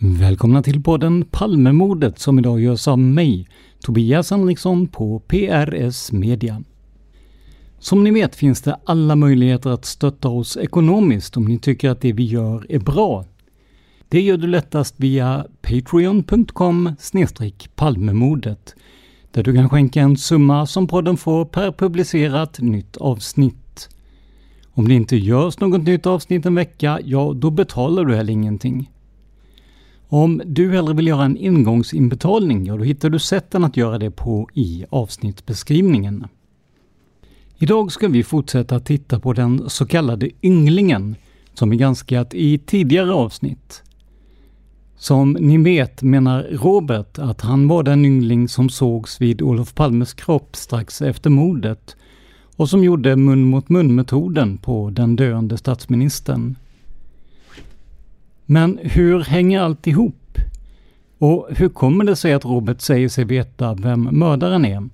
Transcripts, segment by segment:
Välkomna till podden Palmemordet som idag görs av mig, Tobias Henriksson på PRS Media. Som ni vet finns det alla möjligheter att stötta oss ekonomiskt om ni tycker att det vi gör är bra. Det gör du lättast via patreon.com palmemordet där du kan skänka en summa som podden får per publicerat nytt avsnitt. Om det inte görs något nytt avsnitt en vecka, ja då betalar du heller ingenting. Om du hellre vill göra en ingångsinbetalning, ja då hittar du sätten att göra det på i avsnittsbeskrivningen. Idag ska vi fortsätta titta på den så kallade ynglingen som vi granskat i tidigare avsnitt. Som ni vet menar Robert att han var den yngling som sågs vid Olof Palmes kropp strax efter mordet och som gjorde mun mot mun-metoden på den döende statsministern. Men hur hänger allt ihop? Och hur kommer det sig att Robert säger sig veta vem mördaren är?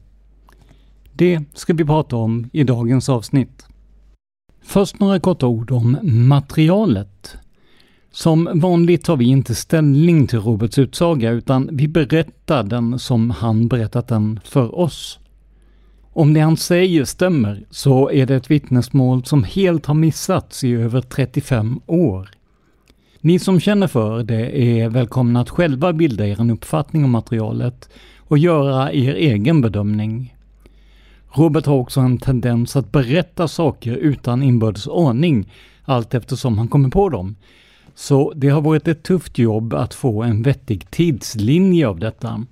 Det ska vi prata om i dagens avsnitt. Först några korta ord om materialet. Som vanligt tar vi inte ställning till Roberts utsaga utan vi berättar den som han berättat den för oss. Om det han säger stämmer så är det ett vittnesmål som helt har missats i över 35 år. Ni som känner för det är välkomna att själva bilda er en uppfattning om materialet och göra er egen bedömning. Robert har också en tendens att berätta saker utan inbördes ordning allt eftersom han kommer på dem. Så det har varit ett tufft jobb att få en vettig tidslinje av detta.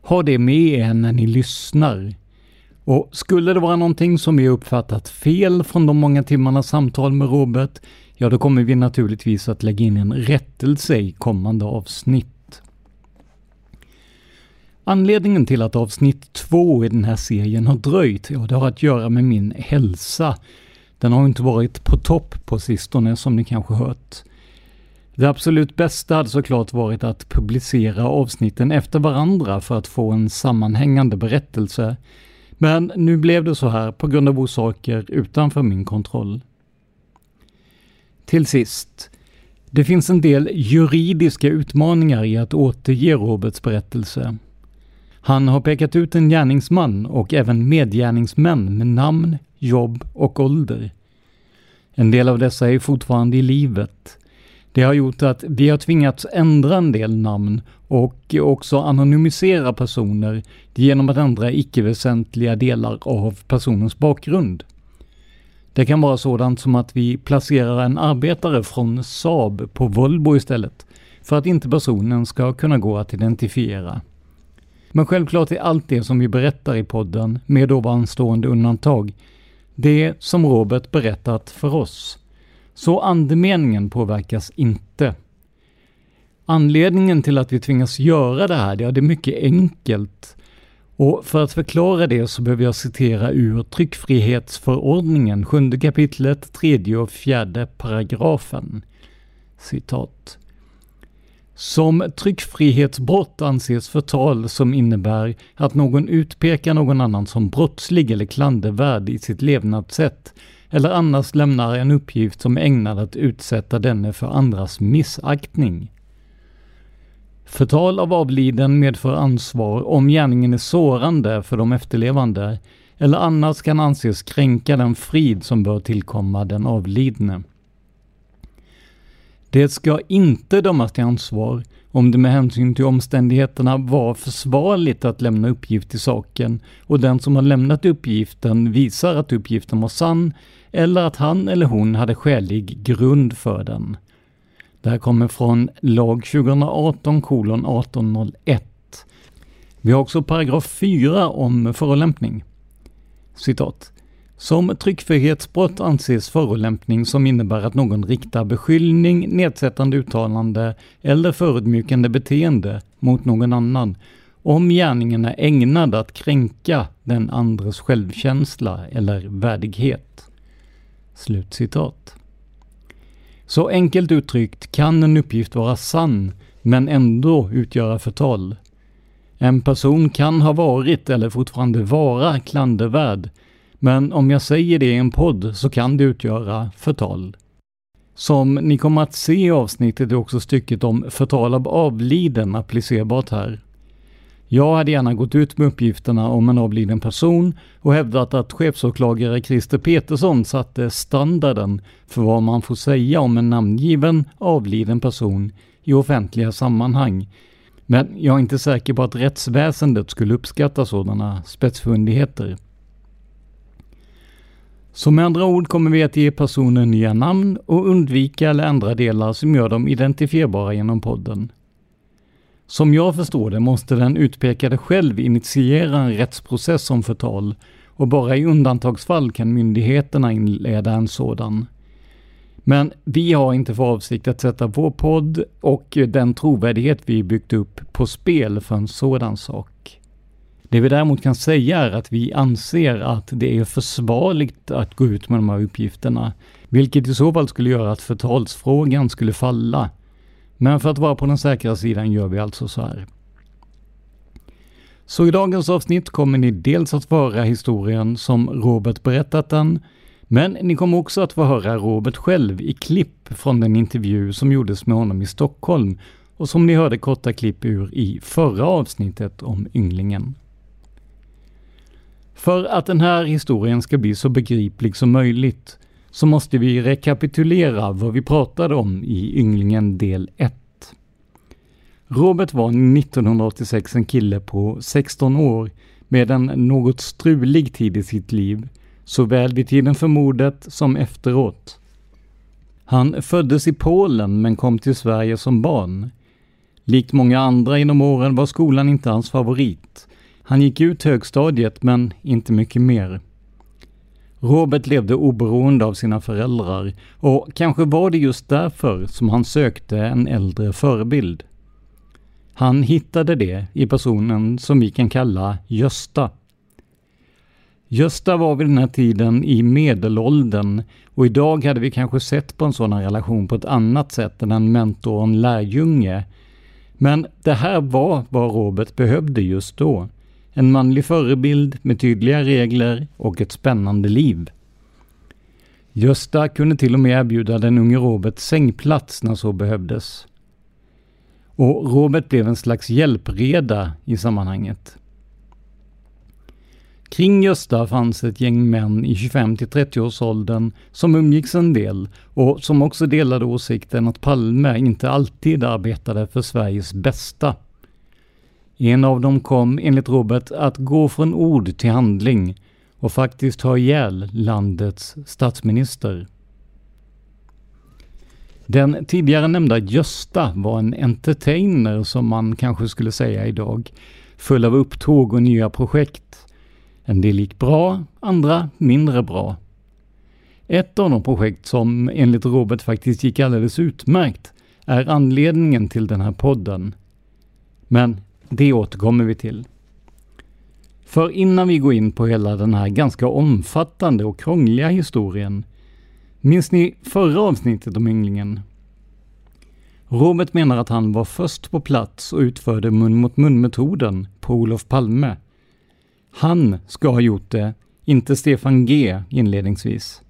Ha det med er när ni lyssnar. Och skulle det vara någonting som vi uppfattat fel från de många timmarnas samtal med Robert, ja då kommer vi naturligtvis att lägga in en rättelse i kommande avsnitt. Anledningen till att avsnitt två i den här serien har dröjt, ja det har att göra med min hälsa. Den har inte varit på topp på sistone som ni kanske hört. Det absolut bästa hade såklart varit att publicera avsnitten efter varandra för att få en sammanhängande berättelse. Men nu blev det så här på grund av orsaker utanför min kontroll. Till sist. Det finns en del juridiska utmaningar i att återge Roberts berättelse. Han har pekat ut en gärningsman och även medgärningsmän med namn, jobb och ålder. En del av dessa är fortfarande i livet. Det har gjort att vi har tvingats ändra en del namn och också anonymisera personer genom att ändra icke väsentliga delar av personens bakgrund. Det kan vara sådant som att vi placerar en arbetare från Saab på Volvo istället, för att inte personen ska kunna gå att identifiera. Men självklart är allt det som vi berättar i podden, med ovanstående undantag, det som Robert berättat för oss. Så andemeningen påverkas inte. Anledningen till att vi tvingas göra det här, ja, det är mycket enkelt. Och för att förklara det så behöver jag citera ur tryckfrihetsförordningen, sjunde kapitlet, tredje och fjärde paragrafen. Citat. Som tryckfrihetsbrott anses förtal som innebär att någon utpekar någon annan som brottslig eller klandervärd i sitt levnadssätt eller annars lämnar en uppgift som är ägnad att utsätta denne för andras missaktning. Förtal av avliden medför ansvar om gärningen är sårande för de efterlevande eller annars kan anses kränka den frid som bör tillkomma den avlidne. Det ska inte dömas till ansvar om det med hänsyn till omständigheterna var försvarligt att lämna uppgift i saken och den som har lämnat uppgiften visar att uppgiften var sann eller att han eller hon hade skälig grund för den. Det här kommer från lag 2018 kolon 1801. Vi har också paragraf 4 om förolämpning. Citat. Som tryckfrihetsbrott anses förolämpning som innebär att någon riktar beskyllning, nedsättande uttalande eller förödmjukande beteende mot någon annan om gärningen är ägnad att kränka den andres självkänsla eller värdighet. Slutcitat. Så enkelt uttryckt kan en uppgift vara sann, men ändå utgöra förtal. En person kan ha varit eller fortfarande vara klandervärd, men om jag säger det i en podd så kan det utgöra förtal. Som ni kommer att se i avsnittet är också stycket om förtal av avliden applicerbart här. Jag hade gärna gått ut med uppgifterna om en avliden person och hävdat att chefsåklagare Christer Petersson satte standarden för vad man får säga om en namngiven avliden person i offentliga sammanhang. Men jag är inte säker på att rättsväsendet skulle uppskatta sådana spetsfundigheter. Så med andra ord kommer vi att ge personer nya namn och undvika eller ändra delar som gör dem identifierbara genom podden. Som jag förstår det måste den utpekade själv initiera en rättsprocess om förtal och bara i undantagsfall kan myndigheterna inleda en sådan. Men vi har inte för avsikt att sätta vår podd och den trovärdighet vi byggt upp på spel för en sådan sak. Det vi däremot kan säga är att vi anser att det är försvarligt att gå ut med de här uppgifterna, vilket i så fall skulle göra att förtalsfrågan skulle falla men för att vara på den säkra sidan gör vi alltså så här. Så i dagens avsnitt kommer ni dels att få höra historien som Robert berättat den, men ni kommer också att få höra Robert själv i klipp från den intervju som gjordes med honom i Stockholm och som ni hörde korta klipp ur i förra avsnittet om ynglingen. För att den här historien ska bli så begriplig som möjligt så måste vi rekapitulera vad vi pratade om i Ynglingen del 1. Robert var 1986 en kille på 16 år med en något strulig tid i sitt liv, såväl vid tiden för mordet som efteråt. Han föddes i Polen men kom till Sverige som barn. Likt många andra inom åren var skolan inte hans favorit. Han gick ut högstadiet men inte mycket mer. Robert levde oberoende av sina föräldrar och kanske var det just därför som han sökte en äldre förebild. Han hittade det i personen som vi kan kalla Gösta. Gösta var vid den här tiden i medelåldern och idag hade vi kanske sett på en sådan relation på ett annat sätt än en mentor och en lärjunge. Men det här var vad Robert behövde just då. En manlig förebild med tydliga regler och ett spännande liv. Gösta kunde till och med erbjuda den unge Robert sängplats när så behövdes. Och Robert blev en slags hjälpreda i sammanhanget. Kring Gösta fanns ett gäng män i 25 till 30-årsåldern som umgicks en del och som också delade åsikten att Palme inte alltid arbetade för Sveriges bästa. En av dem kom, enligt Robert, att gå från ord till handling och faktiskt ha ihjäl landets statsminister. Den tidigare nämnda Gösta var en entertainer som man kanske skulle säga idag, full av upptåg och nya projekt. En del gick bra, andra mindre bra. Ett av de projekt som enligt Robert faktiskt gick alldeles utmärkt är anledningen till den här podden. Men det återkommer vi till. För innan vi går in på hela den här ganska omfattande och krångliga historien. Minns ni förra avsnittet om ynglingen? Robert menar att han var först på plats och utförde mun mot mun-metoden på Olof Palme. Han ska ha gjort det, inte Stefan G inledningsvis.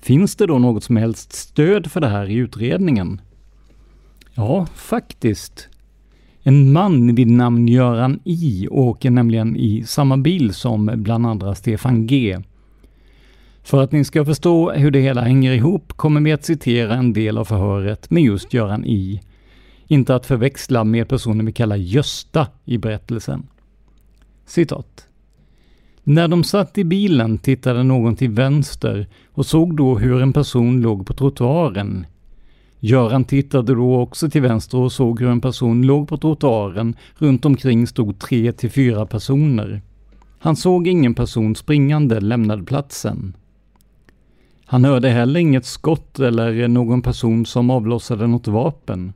Finns det då något som helst stöd för det här i utredningen? Ja, faktiskt. En man vid namn Göran I åker nämligen i samma bil som bland andra Stefan G. För att ni ska förstå hur det hela hänger ihop kommer vi att citera en del av förhöret med just Göran I. Inte att förväxla med personen vi kallar Gösta i berättelsen. Citat. När de satt i bilen tittade någon till vänster och såg då hur en person låg på trottoaren Göran tittade då också till vänster och såg hur en person låg på trottoaren. Runt omkring stod tre till fyra personer. Han såg ingen person springande lämnade platsen. Han hörde heller inget skott eller någon person som avlossade något vapen.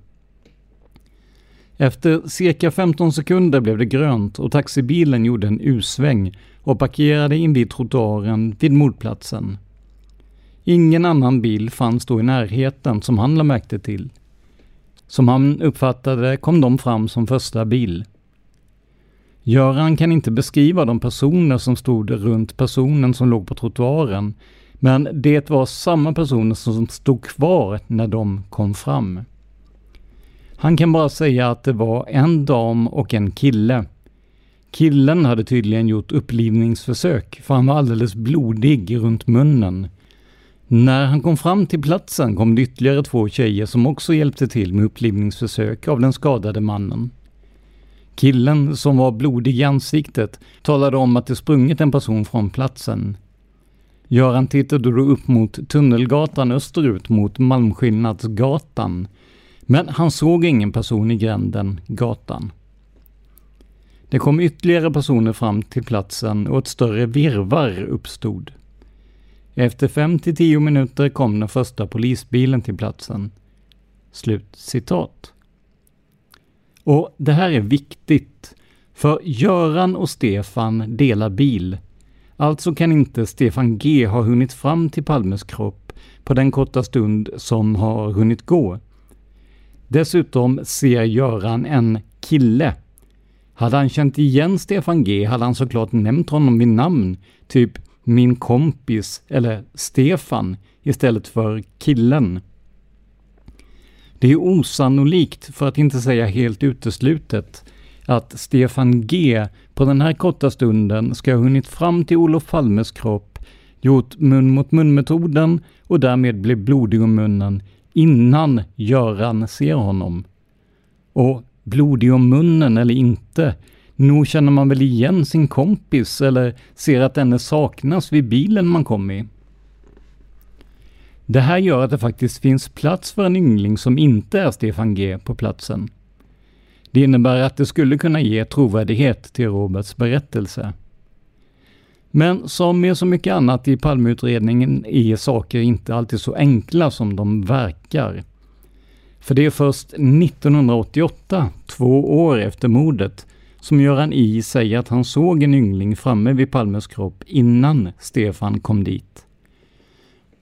Efter cirka 15 sekunder blev det grönt och taxibilen gjorde en U-sväng och parkerade invid trottoaren vid mordplatsen. Ingen annan bil fanns då i närheten som han lade märke till. Som han uppfattade kom de fram som första bil. Göran kan inte beskriva de personer som stod runt personen som låg på trottoaren, men det var samma personer som stod kvar när de kom fram. Han kan bara säga att det var en dam och en kille. Killen hade tydligen gjort upplivningsförsök, för han var alldeles blodig runt munnen. När han kom fram till platsen kom det ytterligare två tjejer som också hjälpte till med upplivningsförsök av den skadade mannen. Killen, som var blodig i ansiktet, talade om att det sprungit en person från platsen. Göran tittade då upp mot Tunnelgatan österut mot Malmskillnadsgatan. Men han såg ingen person i gränden, gatan. Det kom ytterligare personer fram till platsen och ett större virvar uppstod. Efter 5 till 10 minuter kom den första polisbilen till platsen. Slut citat. Och det här är viktigt, för Göran och Stefan delar bil. Alltså kan inte Stefan G ha hunnit fram till Palmes kropp på den korta stund som har hunnit gå. Dessutom ser Göran en kille. Hade han känt igen Stefan G hade han såklart nämnt honom vid namn, typ min kompis eller Stefan istället för killen. Det är osannolikt, för att inte säga helt uteslutet, att Stefan G på den här korta stunden ska ha hunnit fram till Olof Palmes kropp, gjort mun mot mun-metoden och därmed bli blodig om munnen innan Göran ser honom. Och blodig om munnen eller inte, Nog känner man väl igen sin kompis eller ser att denne saknas vid bilen man kom i. Det här gör att det faktiskt finns plats för en yngling som inte är Stefan G på platsen. Det innebär att det skulle kunna ge trovärdighet till Roberts berättelse. Men som med så mycket annat i Palmeutredningen är saker inte alltid så enkla som de verkar. För det är först 1988, två år efter mordet, som Göran I säger att han såg en yngling framme vid Palmes kropp innan Stefan kom dit.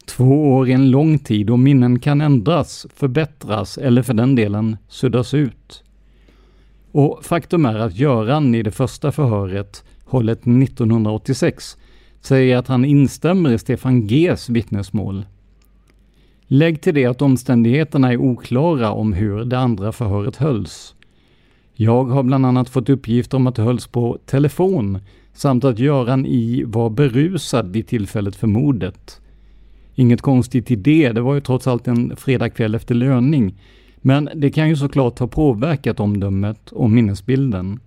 Två år är en lång tid och minnen kan ändras, förbättras eller för den delen suddas ut. Och faktum är att Göran i det första förhöret, hållet 1986, säger att han instämmer i Stefan Gs vittnesmål. Lägg till det att omständigheterna är oklara om hur det andra förhöret hölls. Jag har bland annat fått uppgifter om att det hölls på telefon samt att Göran I var berusad vid tillfället för mordet. Inget konstigt i det, det var ju trots allt en fredagkväll efter löning. Men det kan ju såklart ha påverkat omdömet och minnesbilden.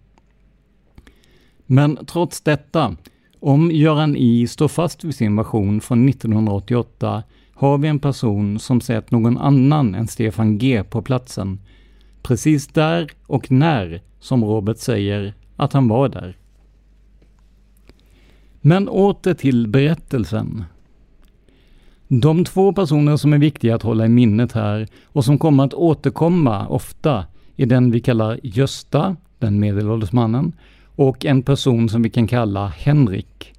Men trots detta, om Göran I står fast vid sin version från 1988 har vi en person som sett någon annan än Stefan G på platsen. Precis där och när som Robert säger att han var där. Men åter till berättelsen. De två personer som är viktiga att hålla i minnet här och som kommer att återkomma ofta är den vi kallar Gösta, den medelålders mannen, och en person som vi kan kalla Henrik.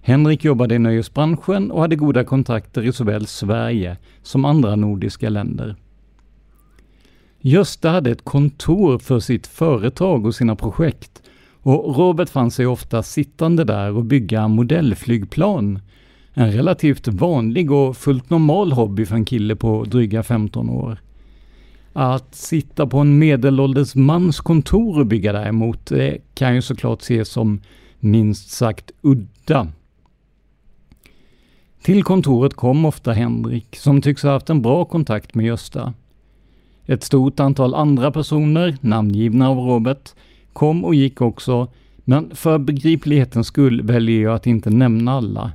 Henrik jobbade i nöjesbranschen och hade goda kontakter i såväl Sverige som andra nordiska länder. Gösta hade ett kontor för sitt företag och sina projekt och Robert fann sig ofta sittande där och bygga modellflygplan. En relativt vanlig och fullt normal hobby för en kille på dryga 15 år. Att sitta på en medelålders mans kontor och bygga däremot det kan ju såklart ses som minst sagt udda. Till kontoret kom ofta Henrik, som tycks ha haft en bra kontakt med Gösta. Ett stort antal andra personer, namngivna av Robert, kom och gick också, men för begriplighetens skull väljer jag att inte nämna alla.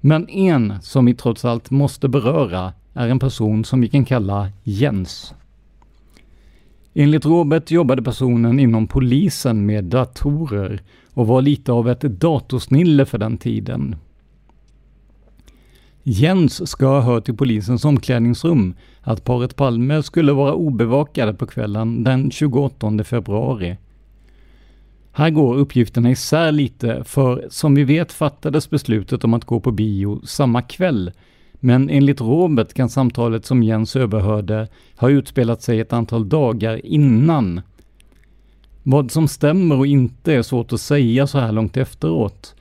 Men en som vi trots allt måste beröra är en person som vi kan kalla Jens. Enligt Robert jobbade personen inom polisen med datorer och var lite av ett datorsnille för den tiden. Jens ska ha hört i polisens omklädningsrum att paret Palme skulle vara obevakade på kvällen den 28 februari. Här går uppgifterna isär lite, för som vi vet fattades beslutet om att gå på bio samma kväll, men enligt Robert kan samtalet som Jens överhörde ha utspelat sig ett antal dagar innan. Vad som stämmer och inte är svårt att säga så här långt efteråt.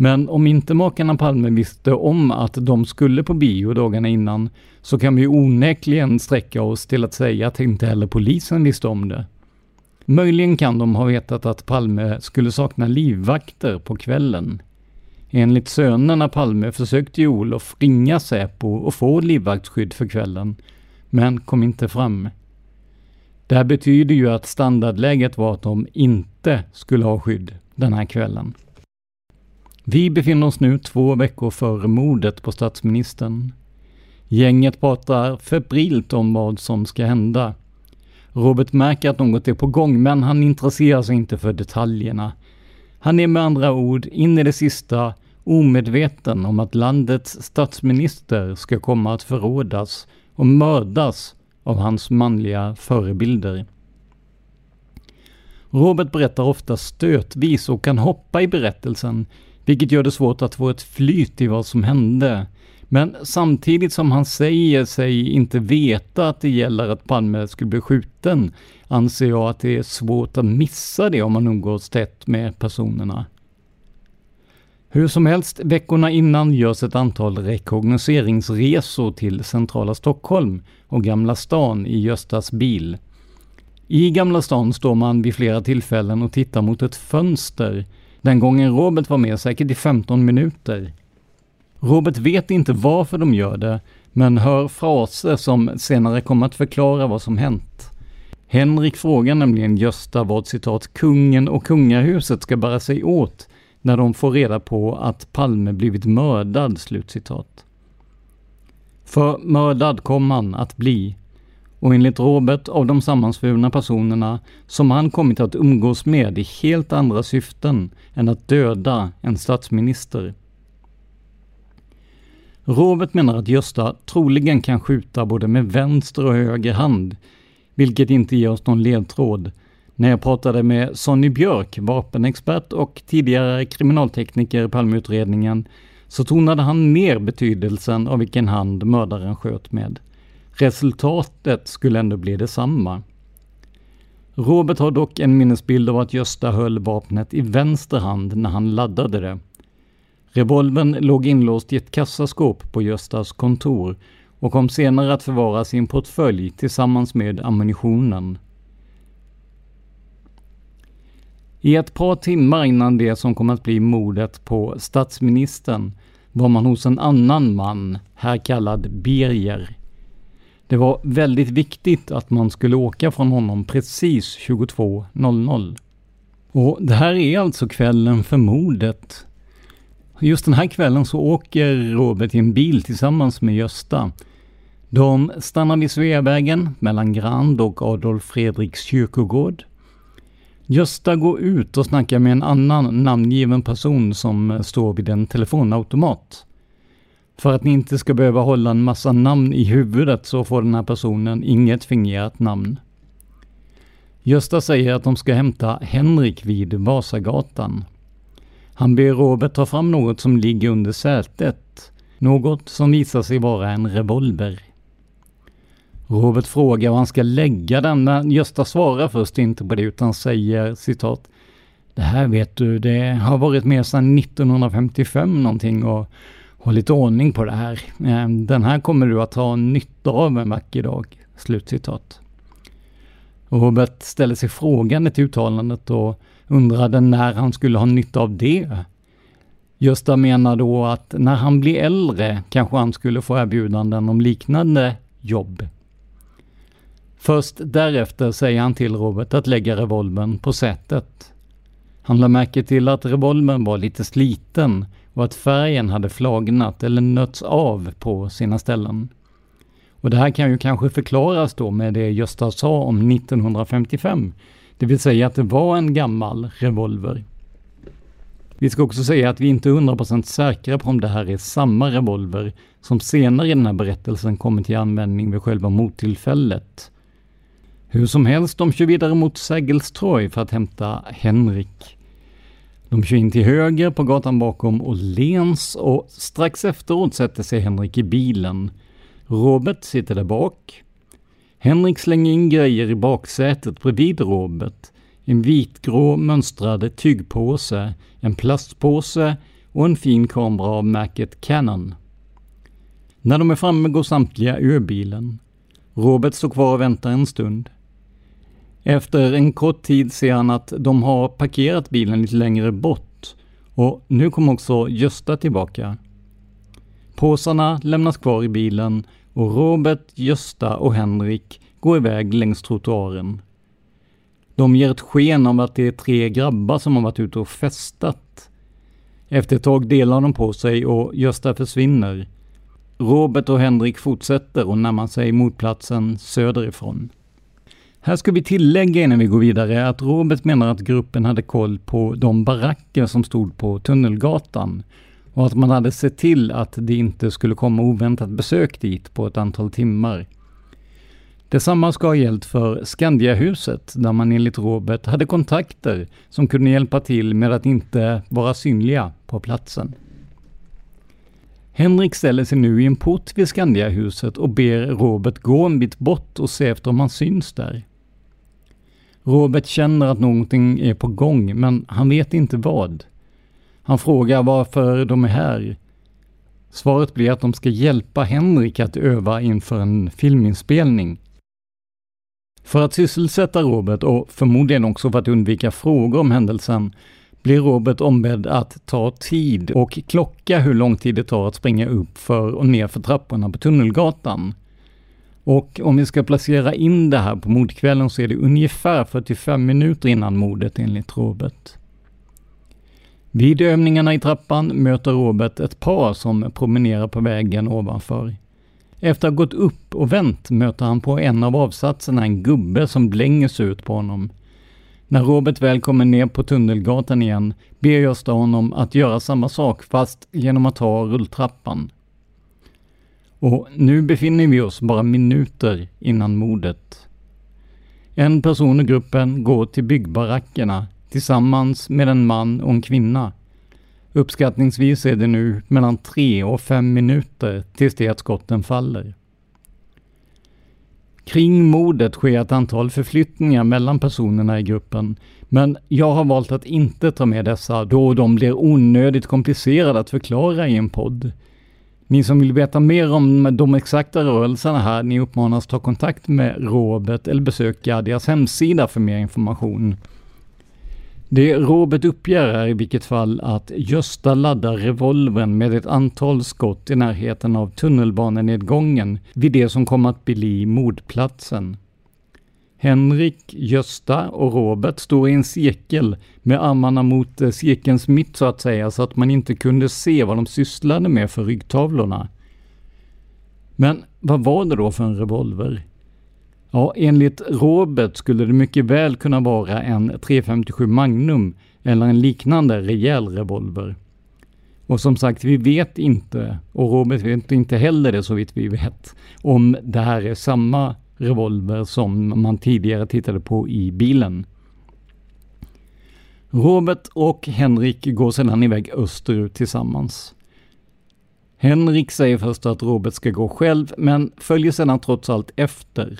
Men om inte makarna Palme visste om att de skulle på bio dagarna innan, så kan vi onekligen sträcka oss till att säga att inte heller polisen visste om det. Möjligen kan de ha vetat att Palme skulle sakna livvakter på kvällen. Enligt sönerna Palme försökte ju Olof ringa Säpo och få livvaktsskydd för kvällen, men kom inte fram. Det här betyder ju att standardläget var att de inte skulle ha skydd den här kvällen. Vi befinner oss nu två veckor före mordet på statsministern. Gänget pratar febrilt om vad som ska hända. Robert märker att något är på gång, men han intresserar sig inte för detaljerna. Han är med andra ord in i det sista omedveten om att landets statsminister ska komma att förrådas och mördas av hans manliga förebilder. Robert berättar ofta stötvis och kan hoppa i berättelsen, vilket gör det svårt att få ett flyt i vad som hände. Men samtidigt som han säger sig inte veta att det gäller att Palme skulle bli skjuten, anser jag att det är svårt att missa det om man umgås tätt med personerna. Hur som helst, veckorna innan görs ett antal rekognoseringsresor till centrala Stockholm och Gamla stan i Göstas bil. I Gamla stan står man vid flera tillfällen och tittar mot ett fönster. Den gången Robert var med säkert i 15 minuter. Robert vet inte varför de gör det, men hör fraser som senare kommer att förklara vad som hänt. Henrik frågar nämligen Gösta vad citat kungen och kungahuset ska bära sig åt när de får reda på att Palme blivit mördad.” Slutcitat. För mördad kom han att bli, och enligt Robert av de sammansvurna personerna som han kommit att umgås med i helt andra syften än att döda en statsminister. Robert menar att Gösta troligen kan skjuta både med vänster och höger hand, vilket inte ger oss någon ledtråd. När jag pratade med Sonny Björk, vapenexpert och tidigare kriminaltekniker i Palmeutredningen, så tonade han ner betydelsen av vilken hand mördaren sköt med. Resultatet skulle ändå bli detsamma. Robert har dock en minnesbild av att Gösta höll vapnet i vänster hand när han laddade det. Revolvern låg inlåst i ett kassaskåp på Göstas kontor och kom senare att förvaras i en portfölj tillsammans med ammunitionen. I ett par timmar innan det som kom att bli mordet på statsministern var man hos en annan man, här kallad Birger. Det var väldigt viktigt att man skulle åka från honom precis 22.00. Och det här är alltså kvällen för mordet. Just den här kvällen så åker Robert i en bil tillsammans med Gösta. De stannar vid Sveavägen mellan Grand och Adolf Fredriks kyrkogård. Gösta går ut och snackar med en annan namngiven person som står vid en telefonautomat. För att ni inte ska behöva hålla en massa namn i huvudet så får den här personen inget fingerat namn. Gösta säger att de ska hämta Henrik vid Vasagatan. Han ber Robert ta fram något som ligger under sätet. Något som visar sig vara en revolver. Robert frågar var han ska lägga den, men Gösta svarar först inte på det utan säger citat Det här vet du, det har varit med sedan 1955 någonting och hållit ordning på det här. Ehm, den här kommer du att ha nytta av en vacker dag. Slutcitat. Robert ställer sig frågande till uttalandet och undrade när han skulle ha nytta av det. Gösta menar då att när han blir äldre kanske han skulle få erbjudanden om liknande jobb. Först därefter säger han till Robert att lägga revolvern på sätet. Han lade märke till att revolvern var lite sliten och att färgen hade flagnat eller nötts av på sina ställen. Och det här kan ju kanske förklaras då med det Gösta sa om 1955, det vill säga att det var en gammal revolver. Vi ska också säga att vi inte är 100% säkra på om det här är samma revolver som senare i den här berättelsen kommer till användning vid själva mottillfället. Hur som helst, de kör vidare mot Sergelstorg för att hämta Henrik. De kör in till höger på gatan bakom Åhléns och strax efteråt sätter sig Henrik i bilen. Robert sitter där bak. Henrik slänger in grejer i baksätet bredvid Robert. En vitgrå mönstrad tygpåse, en plastpåse och en fin kamera av märket Canon. När de är framme går samtliga ur bilen. Robert står kvar och väntar en stund. Efter en kort tid ser han att de har parkerat bilen lite längre bort och nu kommer också Gösta tillbaka. Påsarna lämnas kvar i bilen och Robert, Gösta och Henrik går iväg längs trottoaren. De ger ett sken av att det är tre grabbar som har varit ute och festat. Efter ett tag delar de på sig och Gösta försvinner. Robert och Henrik fortsätter och närmar sig motplatsen söderifrån. Här ska vi tillägga innan vi går vidare att Robert menar att gruppen hade koll på de baracker som stod på Tunnelgatan och att man hade sett till att det inte skulle komma oväntat besök dit på ett antal timmar. Detsamma ska ha gällt för Skandiahuset där man enligt Robert hade kontakter som kunde hjälpa till med att inte vara synliga på platsen. Henrik ställer sig nu i en port vid Skandiahuset och ber Robert gå en bit bort och se efter om han syns där. Robert känner att någonting är på gång, men han vet inte vad. Han frågar varför de är här. Svaret blir att de ska hjälpa Henrik att öva inför en filminspelning. För att sysselsätta Robert och förmodligen också för att undvika frågor om händelsen blir Robert ombedd att ta tid och klocka hur lång tid det tar att springa upp för och ner för trapporna på Tunnelgatan. Och om vi ska placera in det här på mordkvällen så är det ungefär 45 minuter innan mordet enligt Robert. Vid övningarna i trappan möter Robert ett par som promenerar på vägen ovanför. Efter att ha gått upp och vänt möter han på en av avsatserna en gubbe som blänger sig ut på honom. När Robert väl kommer ner på Tunnelgatan igen ber Gösta honom att göra samma sak fast genom att ta rulltrappan. Och nu befinner vi oss bara minuter innan mordet. En person i gruppen går till byggbarackerna tillsammans med en man och en kvinna. Uppskattningsvis är det nu mellan tre och fem minuter tills det att skotten faller. Kring mordet sker ett antal förflyttningar mellan personerna i gruppen, men jag har valt att inte ta med dessa då de blir onödigt komplicerade att förklara i en podd. Ni som vill veta mer om de exakta rörelserna här, ni uppmanas ta kontakt med Robert eller besöka deras hemsida för mer information. Det Robert uppger är i vilket fall att Gösta laddar revolvern med ett antal skott i närheten av tunnelbanenedgången vid det som kom att bli mordplatsen. Henrik, Gösta och Robert står i en cirkel med armarna mot eh, cirkelns mitt så att säga, så att man inte kunde se vad de sysslade med för ryggtavlorna. Men vad var det då för en revolver? Ja, enligt Robert skulle det mycket väl kunna vara en 357 Magnum eller en liknande rejäl revolver. Och som sagt, vi vet inte, och Robert vet inte heller det så vitt vi vet, om det här är samma revolver som man tidigare tittade på i bilen. Robert och Henrik går sedan iväg österut tillsammans. Henrik säger först att Robert ska gå själv, men följer sedan trots allt efter.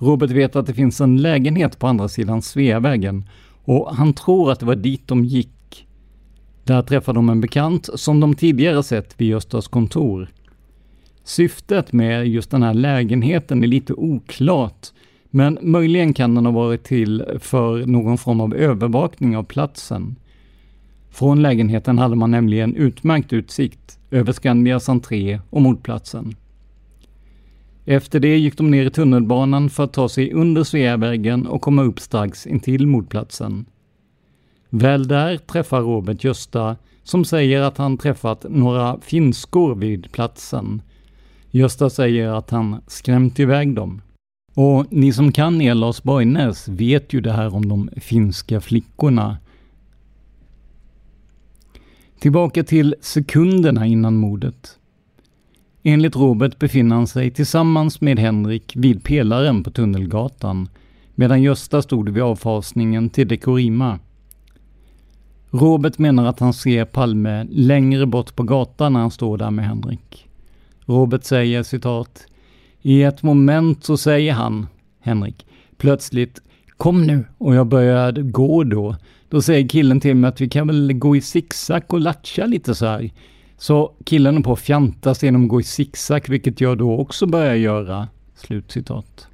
Robert vet att det finns en lägenhet på andra sidan Sveavägen och han tror att det var dit de gick. Där träffar de en bekant som de tidigare sett vid Göstas kontor. Syftet med just den här lägenheten är lite oklart, men möjligen kan den ha varit till för någon form av övervakning av platsen. Från lägenheten hade man nämligen utmärkt utsikt över Skandias entré och mordplatsen. Efter det gick de ner i tunnelbanan för att ta sig under Sveavägen och komma upp strax intill mordplatsen. Väl där träffar Robert Gösta, som säger att han träffat några finskor vid platsen. Gösta säger att han skrämt iväg dem. Och ni som kan Elas Borgnäs vet ju det här om de finska flickorna. Tillbaka till sekunderna innan mordet. Enligt Robert befinner han sig tillsammans med Henrik vid pelaren på Tunnelgatan, medan Gösta stod vid avfasningen till Dekorima. Robert menar att han ser Palme längre bort på gatan när han står där med Henrik. Robert säger citat i ett moment så säger han, Henrik, plötsligt Kom nu! Och jag börjar gå då. Då säger killen till mig att vi kan väl gå i zigzag och latcha lite så här. Så killen är på att fjantas genom att gå i zigzag, vilket jag då också börjar göra. Slutcitat.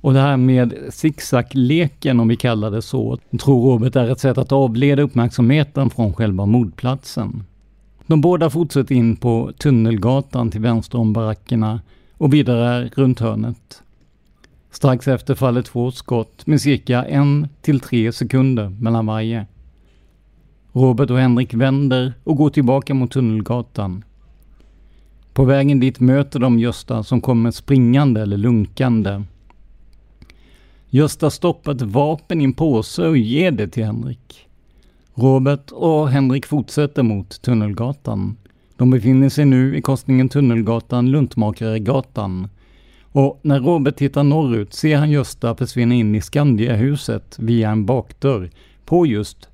Och det här med zigzagleken, om vi kallar det så, tror Robert är ett sätt att avleda uppmärksamheten från själva mordplatsen. De båda fortsätter in på Tunnelgatan till vänster om barackerna och vidare runt hörnet. Strax efter faller två skott med cirka en till tre sekunder mellan varje. Robert och Henrik vänder och går tillbaka mot Tunnelgatan. På vägen dit möter de Gösta som kommer springande eller lunkande. Gösta stoppar ett vapen i en påse och ger det till Henrik. Robert och Henrik fortsätter mot Tunnelgatan. De befinner sig nu i korsningen Tunnelgatan-Luntmakaregatan. Och när Robert tittar norrut ser han Gösta försvinna in i Skandiahuset via en bakdörr på just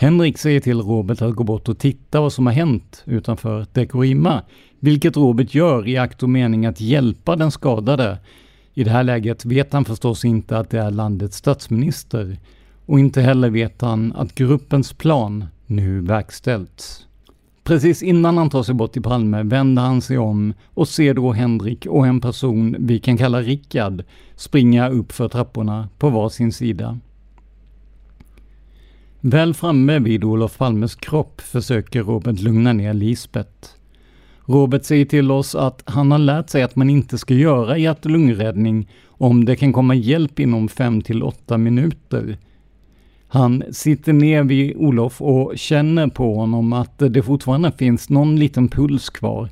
Henrik säger till Robert att gå bort och titta vad som har hänt utanför Dekorima, vilket Robert gör i akt och mening att hjälpa den skadade. I det här läget vet han förstås inte att det är landets statsminister och inte heller vet han att gruppens plan nu verkställts. Precis innan han tar sig bort till Palme vänder han sig om och ser då Henrik och en person vi kan kalla Rickard springa upp för trapporna på var sin sida. Väl framme vid Olof Palmes kropp försöker Robert lugna ner Lisbeth. Robert säger till oss att han har lärt sig att man inte ska göra hjärt och lungräddning om det kan komma hjälp inom 5 till 8 minuter. Han sitter ner vid Olof och känner på honom att det fortfarande finns någon liten puls kvar.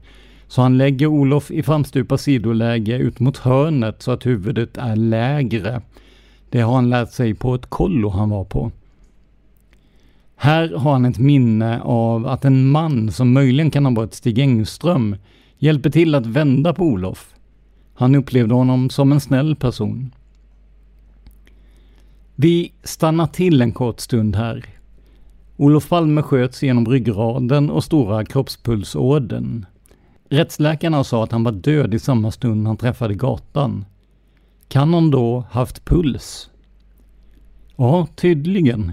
Så han lägger Olof i framstupa sidoläge ut mot hörnet så att huvudet är lägre. Det har han lärt sig på ett kollo han var på. Här har han ett minne av att en man som möjligen kan ha varit Stig Engström hjälper till att vända på Olof. Han upplevde honom som en snäll person. Vi stannar till en kort stund här. Olof Palme sköts genom ryggraden och stora kroppspulsådern. Rättsläkarna sa att han var död i samma stund han träffade gatan. Kan han då haft puls? Ja, tydligen.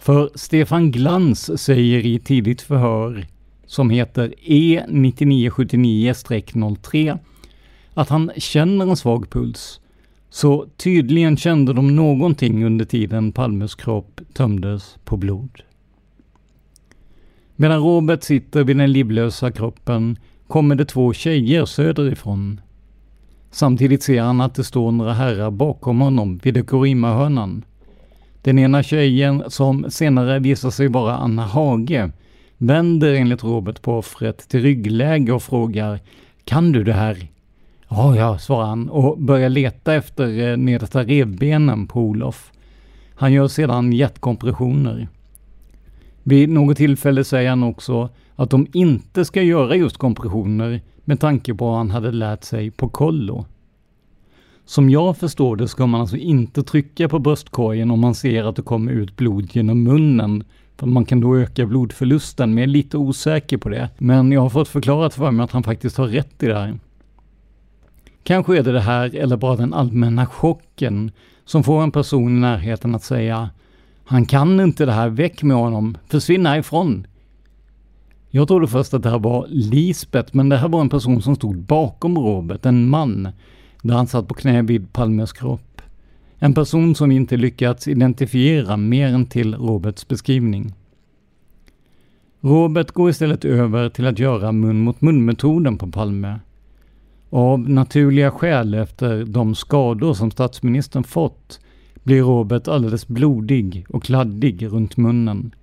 För Stefan Glans säger i tidigt förhör, som heter E9979-03, att han känner en svag puls. Så tydligen kände de någonting under tiden Palmes kropp tömdes på blod. Medan Robert sitter vid den livlösa kroppen kommer det två tjejer söderifrån. Samtidigt ser han att det står några herrar bakom honom vid Dekorima-hörnan. Den ena tjejen, som senare visar sig vara Anna Hage, vänder enligt Robert på offret till ryggläge och frågar Kan du det här? Ja, ja, svarar han och börjar leta efter eh, nedersta revbenen på Olof. Han gör sedan hjärtkompressioner. Vid något tillfälle säger han också att de inte ska göra just kompressioner med tanke på vad han hade lärt sig på kollo. Som jag förstår det ska man alltså inte trycka på bröstkorgen om man ser att det kommer ut blod genom munnen. För man kan då öka blodförlusten, men jag är lite osäker på det. Men jag har fått förklarat för mig att han faktiskt har rätt i det här. Kanske är det det här, eller bara den allmänna chocken, som får en person i närheten att säga Han kan inte det här, väck med honom, försvinn härifrån. Jag trodde först att det här var Lisbeth, men det här var en person som stod bakom Robert, en man där han satt på knä vid Palmes kropp. En person som inte lyckats identifiera mer än till Roberts beskrivning. Robert går istället över till att göra mun mot mun-metoden på Palme. Av naturliga skäl efter de skador som statsministern fått blir Robert alldeles blodig och kladdig runt munnen.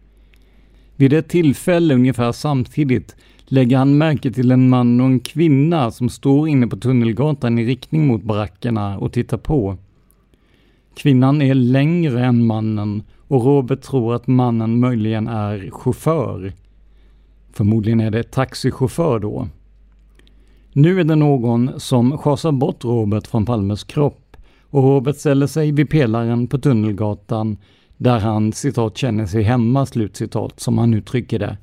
Vid ett tillfälle ungefär samtidigt lägger han märke till en man och en kvinna som står inne på Tunnelgatan i riktning mot barackerna och tittar på. Kvinnan är längre än mannen och Robert tror att mannen möjligen är chaufför. Förmodligen är det taxichaufför då. Nu är det någon som schasar bort Robert från Palmes kropp och Robert ställer sig vid pelaren på Tunnelgatan där han citat känner sig hemma, slutcitat, som han uttrycker det.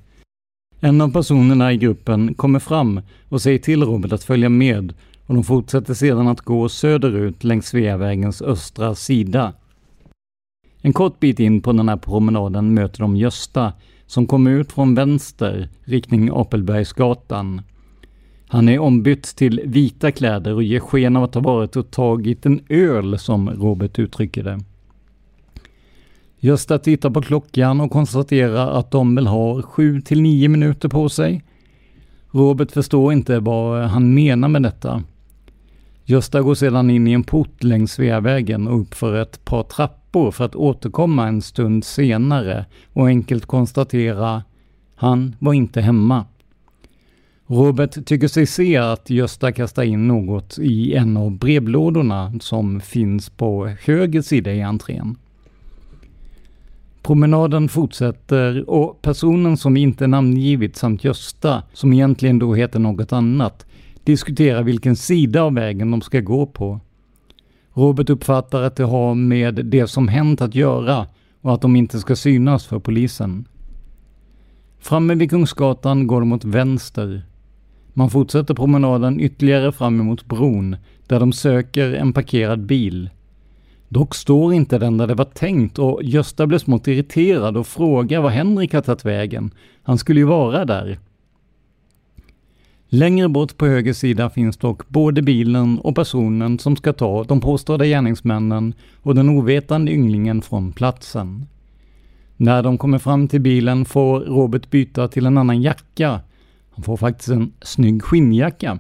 En av personerna i gruppen kommer fram och säger till Robert att följa med och de fortsätter sedan att gå söderut längs Sveavägens östra sida. En kort bit in på den här promenaden möter de Gösta, som kommer ut från vänster riktning Apelbergsgatan. Han är ombytt till vita kläder och ger sken av att ha varit och tagit en öl, som Robert uttrycker det. Gösta tittar på klockan och konstaterar att de väl har 7 till 9 minuter på sig. Robert förstår inte vad han menar med detta. Gösta går sedan in i en port längs Sveavägen och uppför ett par trappor för att återkomma en stund senare och enkelt konstatera han var inte hemma. Robert tycker sig se att Gösta kastar in något i en av brevlådorna som finns på höger sida i entrén. Promenaden fortsätter och personen som inte namngivit samt Gösta, som egentligen då heter något annat, diskuterar vilken sida av vägen de ska gå på. Robert uppfattar att det har med det som hänt att göra och att de inte ska synas för polisen. Framme vid Kungsgatan går de mot vänster. Man fortsätter promenaden ytterligare fram emot bron, där de söker en parkerad bil. Dock står inte den där det var tänkt och Gösta blev smått irriterad och frågar var Henrik har tagit vägen. Han skulle ju vara där. Längre bort på höger sida finns dock både bilen och personen som ska ta de påstådda gärningsmännen och den ovetande ynglingen från platsen. När de kommer fram till bilen får Robert byta till en annan jacka. Han får faktiskt en snygg skinnjacka.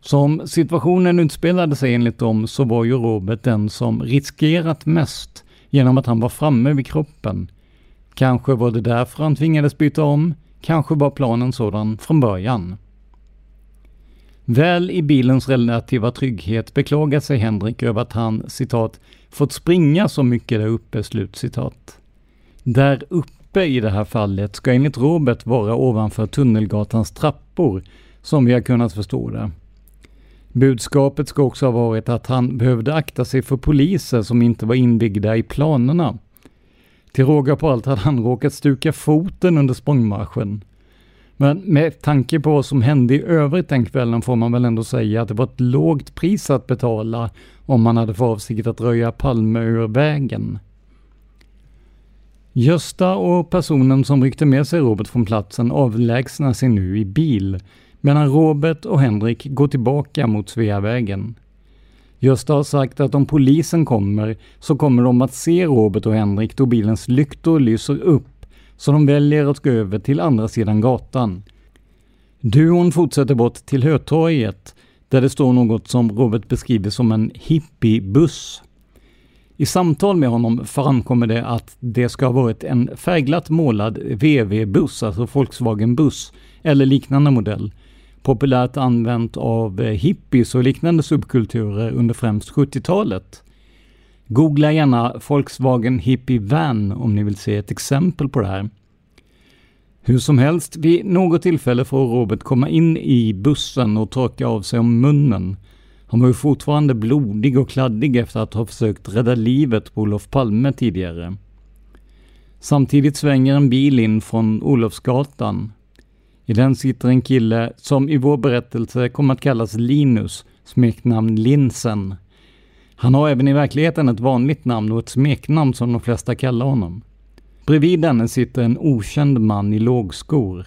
Som situationen utspelade sig enligt dem så var ju Robert den som riskerat mest genom att han var framme vid kroppen. Kanske var det därför han tvingades byta om, kanske var planen sådan från början. Väl i bilens relativa trygghet beklagar sig Henrik över att han citat ”fått springa så mycket där uppe”. Slutcitat. Där uppe i det här fallet ska enligt Robert vara ovanför Tunnelgatans trappor, som vi har kunnat förstå det. Budskapet ska också ha varit att han behövde akta sig för poliser som inte var invigda i planerna. Till råga på allt hade han råkat stuka foten under språngmarschen. Men med tanke på vad som hände i övrigt den kvällen får man väl ändå säga att det var ett lågt pris att betala om man hade för avsikt att röja Palme ur vägen. Gösta och personen som ryckte med sig Robert från platsen avlägsnar sig nu i bil, medan Robert och Henrik går tillbaka mot Sveavägen. Gösta har sagt att om polisen kommer så kommer de att se Robert och Henrik då bilens lyktor lyser upp så de väljer att gå över till andra sidan gatan. Duon fortsätter bort till Hötorget där det står något som Robert beskriver som en hippiebuss. I samtal med honom framkommer det att det ska ha varit en färgglatt målad VW-buss, alltså Volkswagen-buss, eller liknande modell. Populärt använt av eh, hippies och liknande subkulturer under främst 70-talet. Googla gärna Volkswagen Hippie Van om ni vill se ett exempel på det här. Hur som helst, vid något tillfälle får Robert komma in i bussen och torka av sig om munnen. Han var ju fortfarande blodig och kladdig efter att ha försökt rädda livet på Olof Palme tidigare. Samtidigt svänger en bil in från Olofsgatan. I den sitter en kille som i vår berättelse kommer att kallas Linus, smeknamn Linsen. Han har även i verkligheten ett vanligt namn och ett smeknamn som de flesta kallar honom. Bredvid denne sitter en okänd man i lågskor.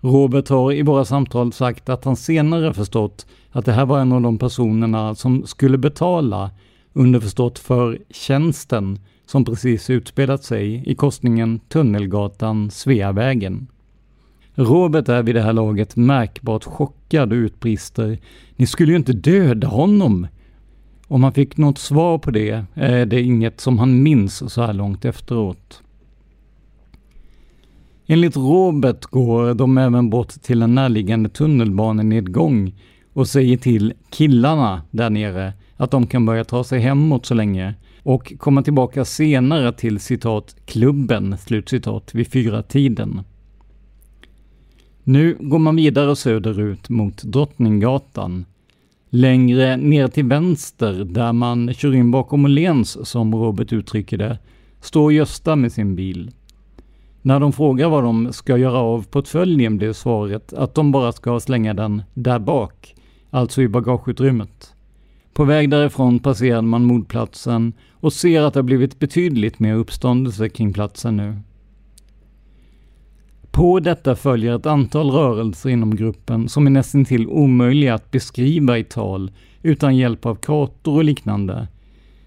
Robert har i våra samtal sagt att han senare förstått att det här var en av de personerna som skulle betala, underförstått för tjänsten som precis utspelat sig i korsningen Tunnelgatan-Sveavägen. Robert är vid det här laget märkbart chockad och utbrister ”Ni skulle ju inte döda honom!” Om han fick något svar på det är det inget som han minns så här långt efteråt. Enligt Robert går de även bort till en närliggande tunnelbanenedgång och säger till killarna där nere att de kan börja ta sig hemåt så länge och komma tillbaka senare till citat ”klubben” slutcitat vid fyra tiden. Nu går man vidare söderut mot Drottninggatan Längre ner till vänster, där man kör in bakom Åhléns, som Robert uttrycker det, står Gösta med sin bil. När de frågar vad de ska göra av portföljen blir svaret att de bara ska slänga den där bak, alltså i bagageutrymmet. På väg därifrån passerar man mordplatsen och ser att det har blivit betydligt mer uppståndelse kring platsen nu. På detta följer ett antal rörelser inom gruppen som är nästintill omöjliga att beskriva i tal utan hjälp av kartor och liknande.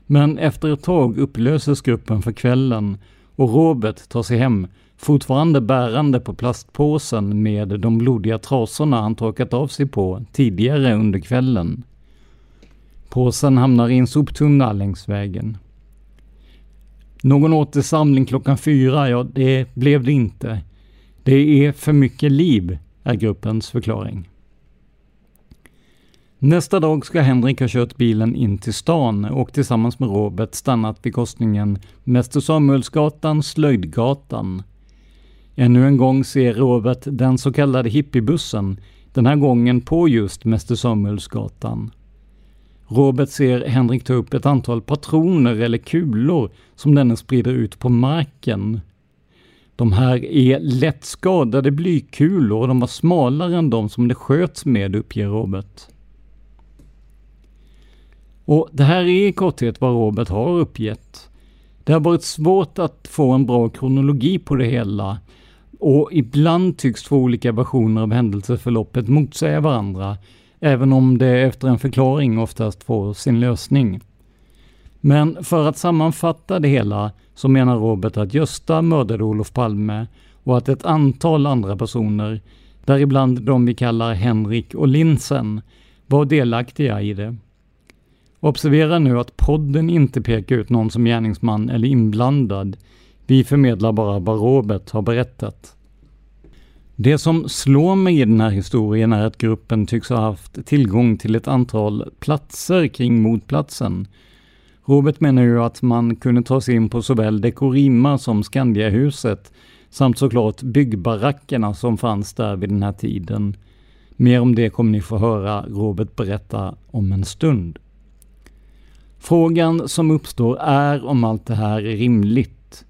Men efter ett tag upplöses gruppen för kvällen och Robert tar sig hem, fortfarande bärande på plastpåsen med de blodiga trasorna han torkat av sig på tidigare under kvällen. Påsen hamnar i en soptunna längs vägen. Någon återsamling klockan fyra, ja det blev det inte. Det är för mycket liv, är gruppens förklaring. Nästa dag ska Henrik ha kört bilen in till stan och tillsammans med Robert stannat vid korsningen Mäster Samuelsgatan Slöjdgatan. Ännu en gång ser Robert den så kallade hippiebussen, den här gången på just Mäster Samuelsgatan. Robert ser Henrik ta upp ett antal patroner eller kulor som denne sprider ut på marken. De här är lätt skadade blykulor och de var smalare än de som det sköts med, uppger Robert. Och Det här är i korthet vad Robert har uppgett. Det har varit svårt att få en bra kronologi på det hela och ibland tycks två olika versioner av händelseförloppet motsäga varandra, även om det efter en förklaring oftast får sin lösning. Men för att sammanfatta det hela så menar Robert att Gösta mördade Olof Palme och att ett antal andra personer, däribland de vi kallar Henrik och Linsen, var delaktiga i det. Observera nu att podden inte pekar ut någon som gärningsman eller inblandad. Vi förmedlar bara vad Robert har berättat. Det som slår mig i den här historien är att gruppen tycks ha haft tillgång till ett antal platser kring mordplatsen. Robert menar ju att man kunde ta sig in på såväl Dekorima som Skandiahuset samt såklart byggbarackerna som fanns där vid den här tiden. Mer om det kommer ni få höra Robert berätta om en stund. Frågan som uppstår är om allt det här är rimligt.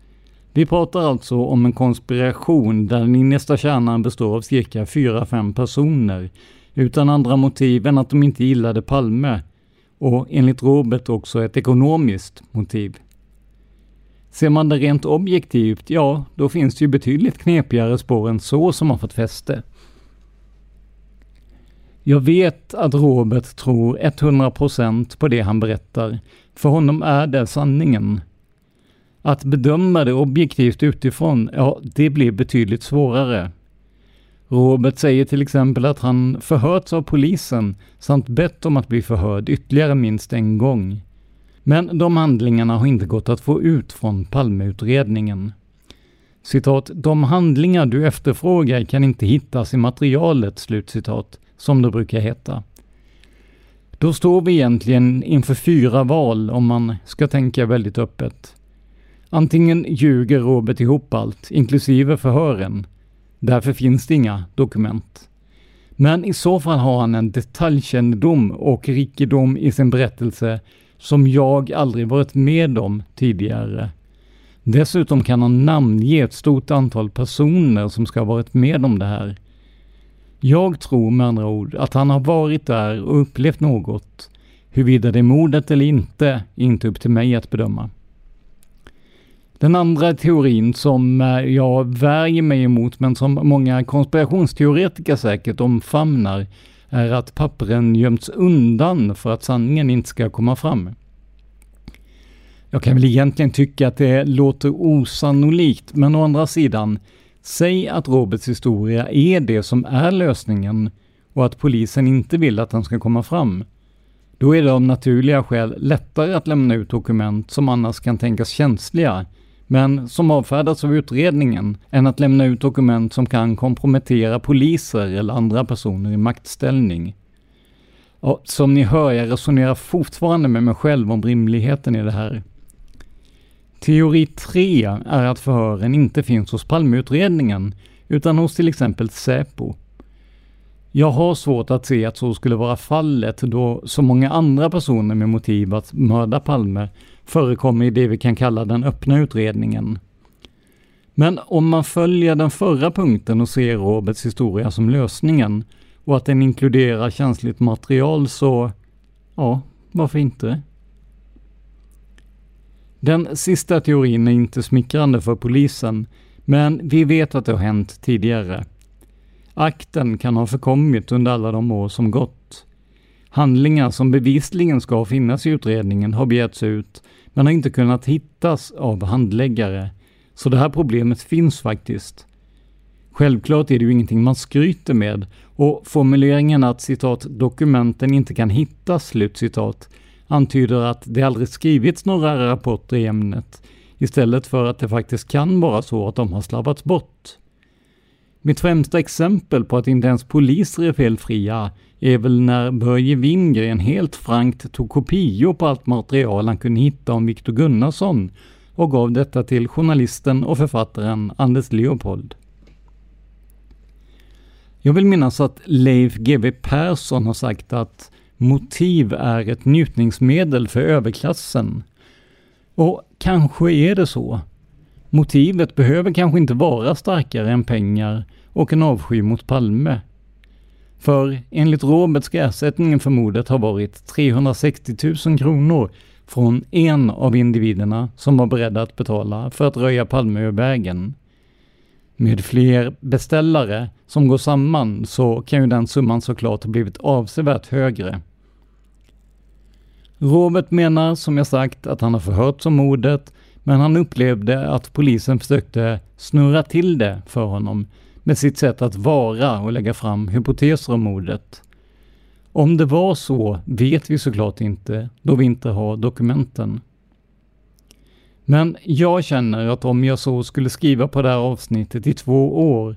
Vi pratar alltså om en konspiration där den innersta kärnan består av cirka 4-5 personer, utan andra motiv än att de inte gillade Palme, och enligt Robert också ett ekonomiskt motiv. Ser man det rent objektivt, ja, då finns det ju betydligt knepigare spår än så som har fått fäste. Jag vet att Robert tror 100% på det han berättar. För honom är det sanningen. Att bedöma det objektivt utifrån, ja, det blir betydligt svårare. Robert säger till exempel att han förhörts av polisen samt bett om att bli förhörd ytterligare minst en gång. Men de handlingarna har inte gått att få ut från Palmeutredningen. Citat, de handlingar du efterfrågar kan inte hittas i materialet, slutcitat som det brukar heta. Då står vi egentligen inför fyra val om man ska tänka väldigt öppet. Antingen ljuger Robert ihop allt, inklusive förhören. Därför finns det inga dokument. Men i så fall har han en detaljkännedom och rikedom i sin berättelse som jag aldrig varit med om tidigare. Dessutom kan han namnge ett stort antal personer som ska ha varit med om det här. Jag tror med andra ord att han har varit där och upplevt något. Huruvida det är mordet eller inte är inte upp till mig att bedöma. Den andra teorin som eh, jag värjer mig emot, men som många konspirationsteoretiker säkert omfamnar, är att pappren gömts undan för att sanningen inte ska komma fram. Jag kan väl egentligen tycka att det låter osannolikt, men å andra sidan, Säg att Roberts historia är det som är lösningen och att polisen inte vill att den ska komma fram. Då är det av naturliga skäl lättare att lämna ut dokument som annars kan tänkas känsliga, men som avfärdas av utredningen, än att lämna ut dokument som kan kompromettera poliser eller andra personer i maktställning. Och som ni hör, jag resonerar fortfarande med mig själv om rimligheten i det här. Teori 3 är att förhören inte finns hos Palmeutredningen, utan hos till exempel Säpo. Jag har svårt att se att så skulle vara fallet då så många andra personer med motiv att mörda Palme förekommer i det vi kan kalla den öppna utredningen. Men om man följer den förra punkten och ser Roberts historia som lösningen och att den inkluderar känsligt material så, ja, varför inte? Den sista teorin är inte smickrande för polisen, Men vi vet att det har hänt tidigare. Akten kan ha förkommit under alla de år som gått. Handlingar som bevisligen ska finnas i utredningen har begärts ut, men har inte kunnat hittas av handläggare. Så det här problemet finns faktiskt. Självklart är det ju ingenting man skryter med och formuleringen att citat ”dokumenten inte kan hittas” slutcitat antyder att det aldrig skrivits några rapporter i ämnet istället för att det faktiskt kan vara så att de har slarvats bort. Mitt främsta exempel på att inte ens poliser är felfria är väl när Börje Wingren helt frankt tog kopior på allt material han kunde hitta om Viktor Gunnarsson och gav detta till journalisten och författaren Anders Leopold. Jag vill minnas att Leif GW Persson har sagt att motiv är ett njutningsmedel för överklassen. Och kanske är det så. Motivet behöver kanske inte vara starkare än pengar och en avsky mot Palme. För enligt Robert ska ersättningen för mordet ha varit 360 000 kronor från en av individerna som var beredda att betala för att röja Palme ur vägen. Med fler beställare som går samman så kan ju den summan såklart ha blivit avsevärt högre. Robert menar som jag sagt att han har förhörts om mordet, men han upplevde att polisen försökte snurra till det för honom med sitt sätt att vara och lägga fram hypoteser om mordet. Om det var så vet vi såklart inte, då vi inte har dokumenten. Men jag känner att om jag så skulle skriva på det här avsnittet i två år,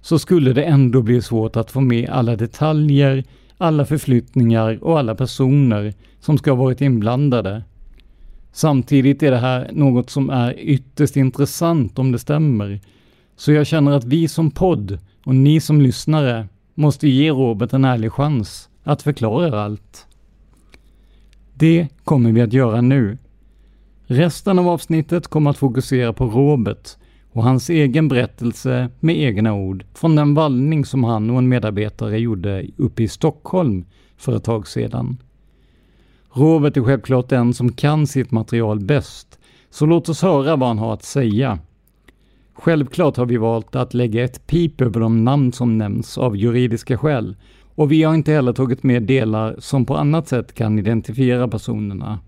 så skulle det ändå bli svårt att få med alla detaljer, alla förflyttningar och alla personer som ska ha varit inblandade. Samtidigt är det här något som är ytterst intressant om det stämmer. Så jag känner att vi som podd och ni som lyssnare måste ge Robert en ärlig chans att förklara allt. Det kommer vi att göra nu. Resten av avsnittet kommer att fokusera på Robert och hans egen berättelse med egna ord från den vallning som han och en medarbetare gjorde uppe i Stockholm för ett tag sedan. Robert är självklart den som kan sitt material bäst, så låt oss höra vad han har att säga. Självklart har vi valt att lägga ett pip över de namn som nämns av juridiska skäl och vi har inte heller tagit med delar som på annat sätt kan identifiera personerna.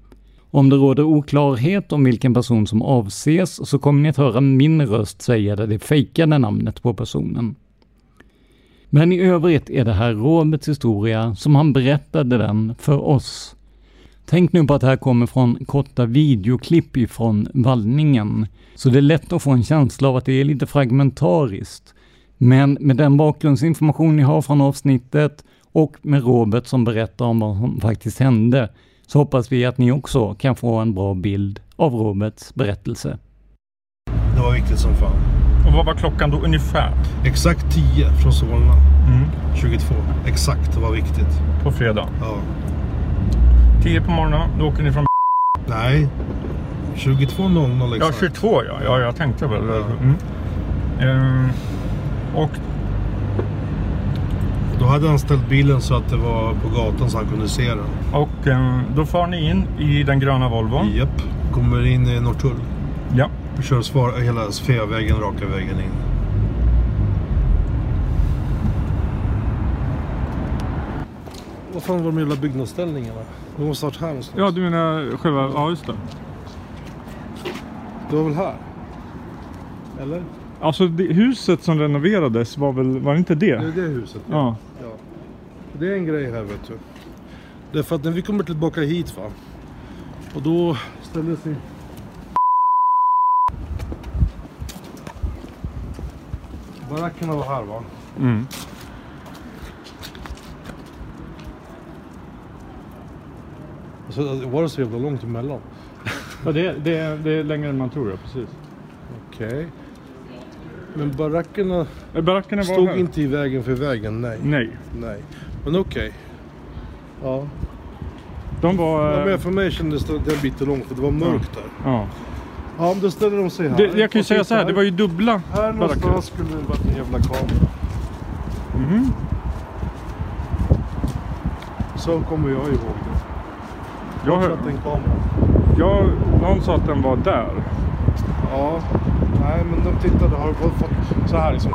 Om det råder oklarhet om vilken person som avses så kommer ni att höra min röst säga det, fejkade namnet på personen. Men i övrigt är det här Roberts historia som han berättade den för oss. Tänk nu på att det här kommer från korta videoklipp ifrån vallningen, så det är lätt att få en känsla av att det är lite fragmentariskt. Men med den bakgrundsinformation ni har från avsnittet och med Robert som berättar om vad som faktiskt hände, så hoppas vi att ni också kan få en bra bild av Roberts berättelse. Det var viktigt som fan. Och vad var klockan då ungefär? Exakt 10 från Solna. Mm. 22. Exakt, det var viktigt. På fredag? Ja. 10 på morgonen, då åker ni från Nej. 22.00 Ja, exakt. 22 ja. Ja, jag tänkte väl. Mm. Ehm, och Då hade han ställt bilen så att det var på gatan så han kunde se den. och ehm, då far ni in i den gröna Volvon. Japp. Kommer in i Norrtull. Ja. Vi kör svar, hela Sveavägen raka vägen in. Vad fan var de jävla byggnadsställningarna? De måste ha varit här någonstans. Ja, du menar själva... Ja, just det. Det var väl här? Eller? Alltså det, huset som renoverades var väl... Var det inte det? Det är det huset. Ja. ja. Det är en grej här vet du. Det är för att när vi kommer tillbaka hit va. Och då ställer sig... Barackerna var här va? Mm. Alltså, var det så jävla långt emellan? Ja, det, det, det är längre än man tror, ja, precis. Okej. Men barackerna Barackerna stod här. inte i vägen för vägen, nej. Nej. Nej. Men okej. Ja. De var... Ja, eh, men för mig kändes det, en bit långt för det var mörkt där. ja. Ja, men då ställer de sig här. Det, jag kan ju säga så här, det var ju dubbla Här baracker. någonstans skulle det varit en jävla kamera. Mhm. Så kommer jag ihåg det. Jag, hör, satt en kamera. jag, någon sa att den var där. Ja, Ja. Nej, men de tittade. Har du fått, så här liksom.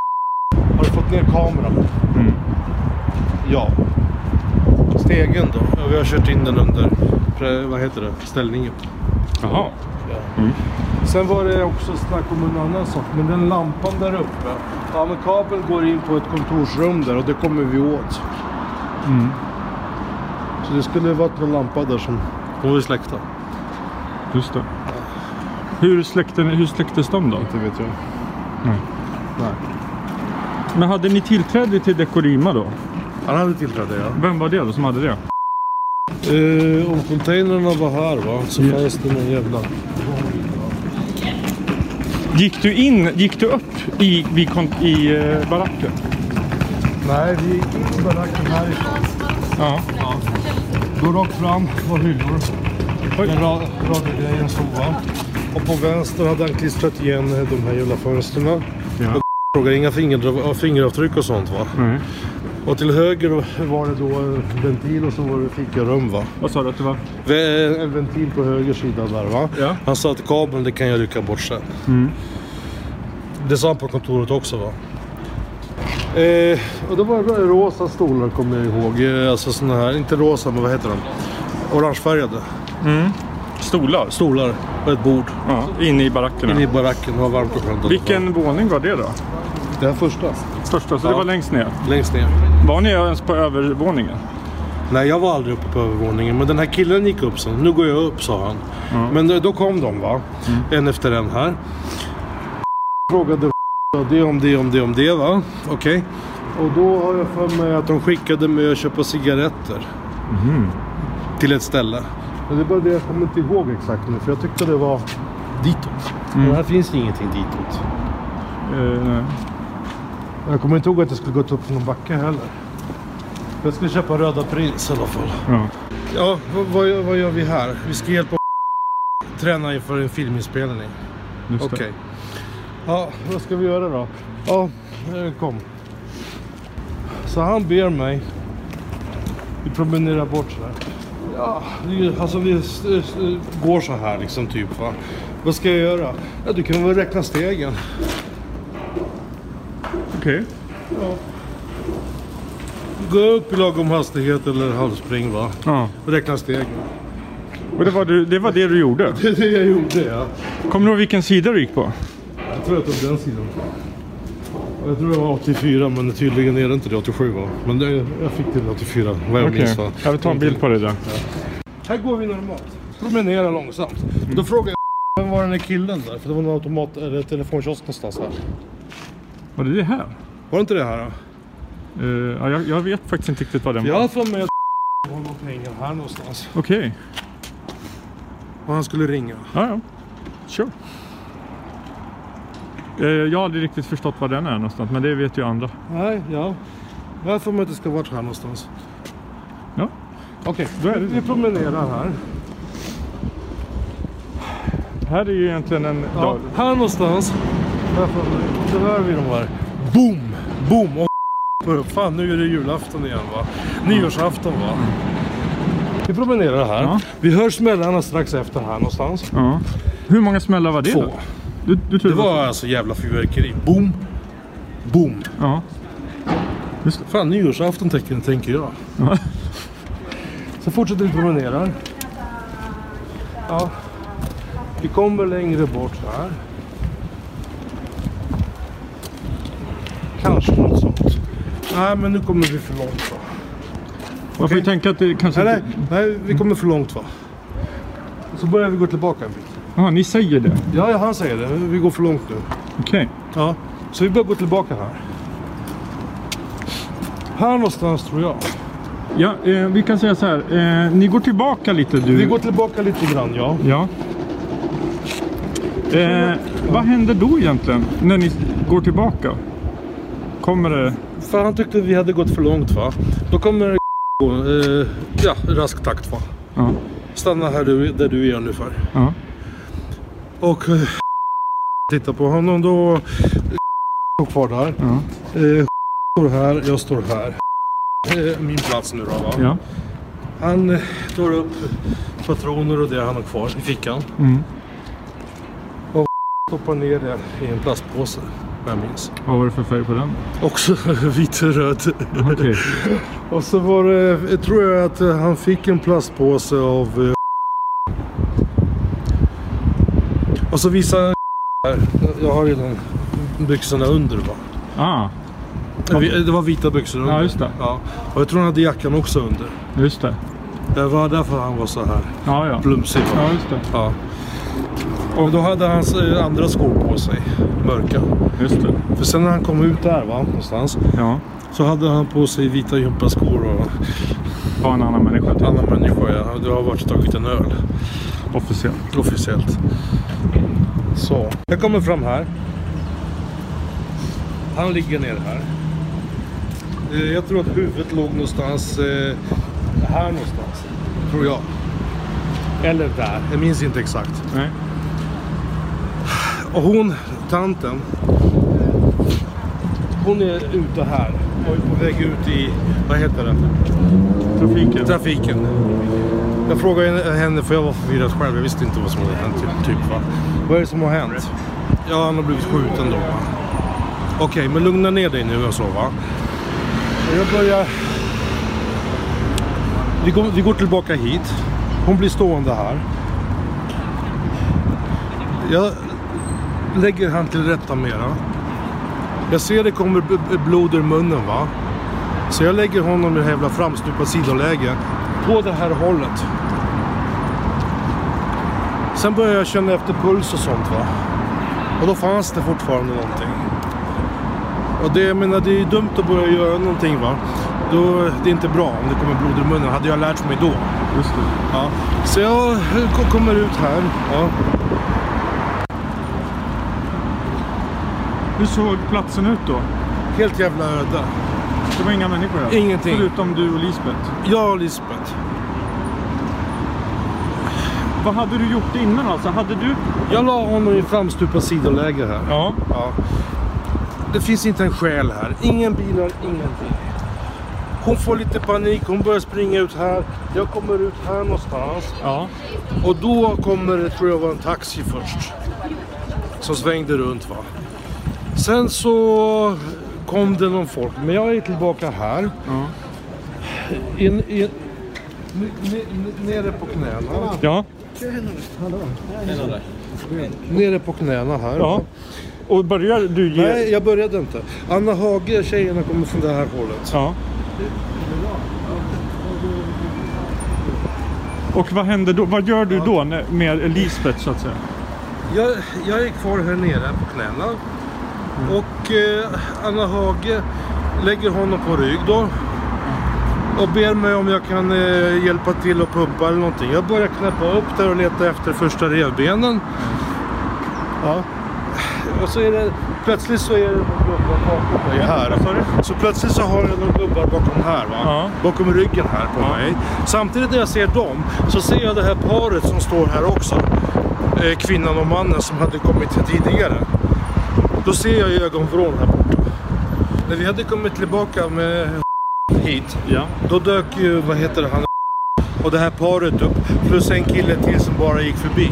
Har du fått ner kameran? Mm. Ja. Stegen då? Ja, vi har kört in den under, vad heter det, ställningen. Jaha. Ja. Mm. Sen var det också snack om en annan sak. Men den lampan där uppe. Ja, men kabeln går in på ett kontorsrum där och det kommer vi åt. Mm. Så det skulle varit någon lampa där som hon vill släckta. Just det. Hur, släckte, hur släcktes de då? Inte vet jag. Nej. Nej. Men hade ni tillträde till Dekorima då? Han hade tillträde ja. Vem var det då som hade det? Eh, om containrarna var här va, så Ja. fanns det någon jävla... Gick du in, gick du upp i, vid, i eh, baracken? Nej, vi gick in i baracken härifrån. Ja. Då rakt fram var hyllor. Där ra radiogrejen stod va. Och på vänster hade han klistrat igen eh, de här jävla fönstren. Ja. Och frågade inga finger, fingeravtryck och sånt va. Nej. Och till höger var det då en ventil och så var det fikarum va. Vad sa du att det var? En ventil på höger sida där va. Ja. Han sa att kabeln det kan jag rycka bort sen. Mm. Det sa han på kontoret också va. Eh, och då var det rosa stolar kommer jag ihåg. Eh, Alltså såna här, inte rosa men vad heter de? Orangefärgade. Mm. Stolar? Stolar och ett bord. Ja, inne i barackerna. Inne i baracken. Det var varmt och skönt. Vilken våning var det då? Det här första. Första, så Ja. det var längst ner? Längst ner. Var ni ens på övervåningen? Nej, jag var aldrig uppe på övervåningen. Men den här killen gick upp sen. Nu går jag upp, sa han. Ja. Men då- då kom de va. En efter en här. Frågade det om det, om det, om det va. Okej. Och då har jag för mig att de skickade mig att köpa cigaretter. Mhm. Till ett ställe. Men det är bara det jag kommer inte ihåg exakt nu. För jag tyckte det var ditåt. Mm. Men här finns det ingenting ditåt. Eh, nej. Jag kommer inte ihåg att jag skulle gått upp för någon backe heller. Jag skulle köpa Röda Prins i alla fall. Ja. Ja, vad, vad, gör- vad gör vi här? Vi ska hjälpa träna inför en filminspelning. Okej. det. Ja, vad ska vi göra då? Ja, eh, kom. Så han ber mig. Vi promenerar bort så här. Ja, alltså vi går så här liksom typ va. Vad ska jag göra? Ja, du kan väl räkna stegen. Okej. Gå upp i lagom hastighet eller halvspring va. Ja. Räkna stegen. Och det var, du, det var det du gjorde? Det är det jag gjorde ja. Kommer du ihåg vilken sida du gick på? Jag tror att det var den sidan. Jag tror det var 84 men tydligen är det inte det 87 va. Men det, jag fick till 84 vad jag Okej. minns va. Jag vill ta en bild på det där. Här går vi normalt. Promenerar långsamt. Då frågar jag vem var den där killen där? För det var en automat eller telefonkiosk någonstans här. Var det det här? Var det inte det här då? Eh, ja, jag, jag vet faktiskt inte riktigt vad den jag var. har för mig att var någon pengar här någonstans. Okej. Och han skulle ringa. Ja, ja. Sure. Eh, jag har aldrig riktigt förstått var den är någonstans, men det vet ju andra. Nej, ja. Jag har för mig att det ska varit här någonstans. Ja. Okej, Då det vi promenerar här. Här är ju egentligen en Ja, dag. här någonstans. Så hör vi de här. Boom! Boom! Och fan, nu är det julafton igen va? Nyårsafton va? Vi promenerar här. Ja. Vi hör smällarna strax efter här någonstans. Ja. Hur många smällar var det Två. då? Du, du Det var alltså jävla fyrverkeri. Boom! Boom! Ja. Just det. Fan, nyårsafton tänker, tänker jag. Ja. Så fortsätter vi promenera. Ja. Vi kommer längre bort så här. Kanske något sånt. Nej, men nu kommer vi för långt va. Man får ju tänka att det kanske Nej, nej, nej, vi kommer för långt va. Så börjar vi gå tillbaka en bit. Ja, ni säger det. Ja, han säger det. Vi går för långt nu. Okej. Ja. Så vi börjar gå tillbaka här. Här någonstans tror jag. Ja, eh, vi kan säga så här. Eh, ni går tillbaka lite du. Vi går tillbaka lite grann ja. Ja. Eh, vad händer då egentligen när ni går tillbaka? Kommer det... För han tyckte vi hade gått för långt va. Då kommer gå, eh, ja, rask takt va. Ja. Stanna här du, där du är ungefär. Ja. Och eh, titta på honom då. Står kvar där. Ja. Eh, står här, jag står här. Eh, min plats nu då va. Ja. Han tar upp patroner och det han har kvar i fickan. Mm. stoppade ner det i en plastpåse. Jag minns. Vad var det för färg på den? Också vit och röd. Okej. Och så var det, jag tror jag att han fick en plastpåse av... eh, Och så visade här. Jag har redan byxorna under va. Ah, Det var vita byxor under. Ja, just det. Ja. Och jag tror han hade jackan också under. just det. Det var därför han var så här Ja, ja. plumsig. va? Ja, just det. Ja. Och då hade han eh, andra skor på sig. Mörka. Just det. För sen när han kom ut där va, någonstans. Ja. Så hade han på sig vita gympaskor och Var en annan människa en till. annan människa. Ja. Du har varit och tagit en öl. Officiellt. Officiellt. Så. Jag kommer fram här. Han ligger ner här. Eh, Jag tror att huvudet låg någonstans eh, här någonstans. Tror jag. Eller där. Jag minns inte exakt. Nej. Och hon, tanten. Hon är ute här. Och är på väg ut i, vad heter det? Trafiken. Trafiken. Jag frågade henne- för jag var förvirrad själv. Jag visste inte vad som hade hänt. Typ, typ, va? Vad är det som har hänt? Ja, han har blivit skjuten då. Va? Okej, men lugna ner dig nu och så va. Jag börjar... Vi går, vi går tillbaka hit. Hon blir stående här. Jag lägger han till rätta mera. Jag ser det kommer blod ur munnen va. Så jag lägger honom i jävla framstupat sidoläge. På det här hållet. Sen börjar jag känna efter puls och sånt va. Och då fanns det fortfarande någonting. Och det, jag menar, det är dumt att börja göra någonting va. Då, det är inte bra om det kommer blod ur munnen. Hade jag lärt mig då. Just det. Ja. Så jag ko- kommer ut här. Ja. Hur såg platsen ut då? Helt jävla öde. Det var inga människor här? Ingenting. Förutom du och Lisbeth. Jag och Lisbeth. Vad hade du gjort innan alltså? Hade du... Jag la honom i framstupat sidoläge här. Ja. Ja. Det finns inte en själ här. Ingen bilar, ingenting. Hon får lite panik, hon börjar springa ut här. Jag kommer ut här någonstans. Ja. Och då kommer det, tror jag var en taxi först. Som svängde runt va. Sen så kom det någon folk. Men jag är tillbaka här. Ja. In, in, nere på knäna. Ja. Nere på knäna här. ja. Och börjar du ge... Nej, jag började inte. Anna Hage, tjejerna kommer från det här hållet. Ja. Och vad händer då? Vad gör du då med Lisbeth så att säga? Jag, jag är kvar här nere på knäna. Och eh, Anna Hage lägger honom på rygg då. Och ber mig om jag kan eh, hjälpa till att pumpa eller någonting. Jag börjar knäppa upp där och leta efter första revbenen. Ja. Och så är det, plötsligt så är det några gubbar bakom mig här. Så plötsligt så har jag några gubbar bakom här va? Ja. Bakom ryggen här på mig. Samtidigt när jag ser dem så ser jag det här paret som står här också. Eh, kvinnan och mannen som hade kommit tidigare. Då ser jag ögonvrån här borta. När vi hade kommit tillbaka med hit. Ja. Då dök ju, vad heter det, han och det här paret upp. Plus en kille till som bara gick förbi.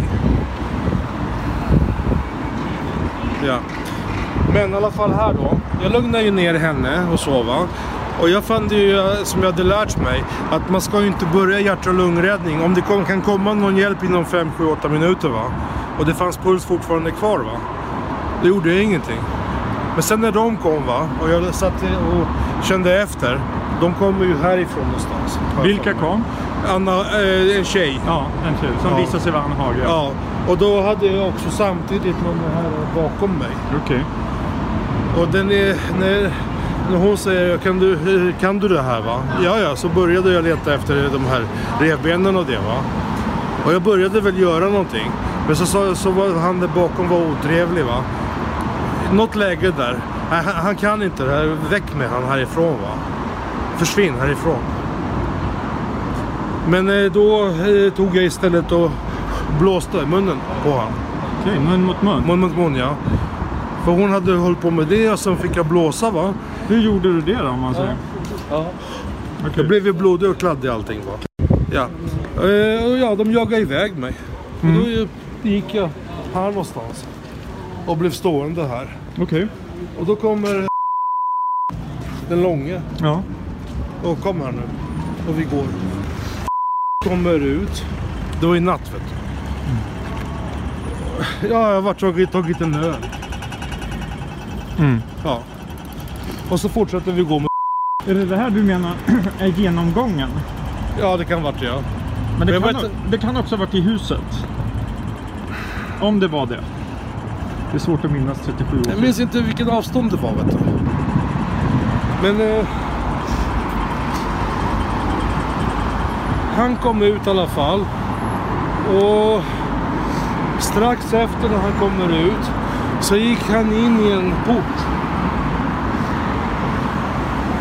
Ja. Men i alla fall här då. Jag lugnade ju ner henne och sova. Och jag fann det ju, som jag hade lärt mig, att man ska ju inte börja hjärt och lungräddning om det kom, kan komma någon hjälp inom 5, 7, 8 minuter va. Och det fanns puls fortfarande kvar va. Det gjorde jag ingenting. Men sen när de kom va, och jag satt och kände efter. De kommer ju härifrån någonstans. Vilka kom? Anna, eh, en tjej. Ja, en tjej som Ja. visade sig vara Anna Hage. Ja, och då hade jag också samtidigt någon här bakom mig. Okej. Och den är, när, när hon säger kan du, kan du det här va? Ja, ja, så började jag leta efter de här revbenen och det va. Och jag började väl göra någonting. Men så, så, så var han där bakom var otrevlig va. Något läge där. Han, han kan inte det här. Väck med han härifrån va. Försvinn härifrån. Men eh, då eh, tog jag istället och blåste munnen på honom. Okej, mun mot mun. Mun mot mun ja. För hon hade hållit på med det och sen fick jag blåsa va. Hur gjorde du det då om man säger? Ja. Okej. Jag blev ju blodig och kladdig allting va. Ja. Eh, och ja, de jagade iväg mig. Och då gick jag här någonstans. och blev stående här. Okej. Och då kommer den långe Ja. Och kom här nu. Och vi går. Kommer ut. Det var i natt vet du. Ja, jag har varit och tagit en öl. Mm. Ja. Och så fortsätter vi gå med Är det det här du menar är genomgången? Ja, det kan varit det ja. Men det, Jag kan, vet- det kan också ha varit i huset. Om det var det. Det är svårt att minnas 37 år Jag minns inte vilket avstånd det var vet du. Men... Eh, han kom ut i alla fall. Och strax efter när han kommer ut så gick han in i en port.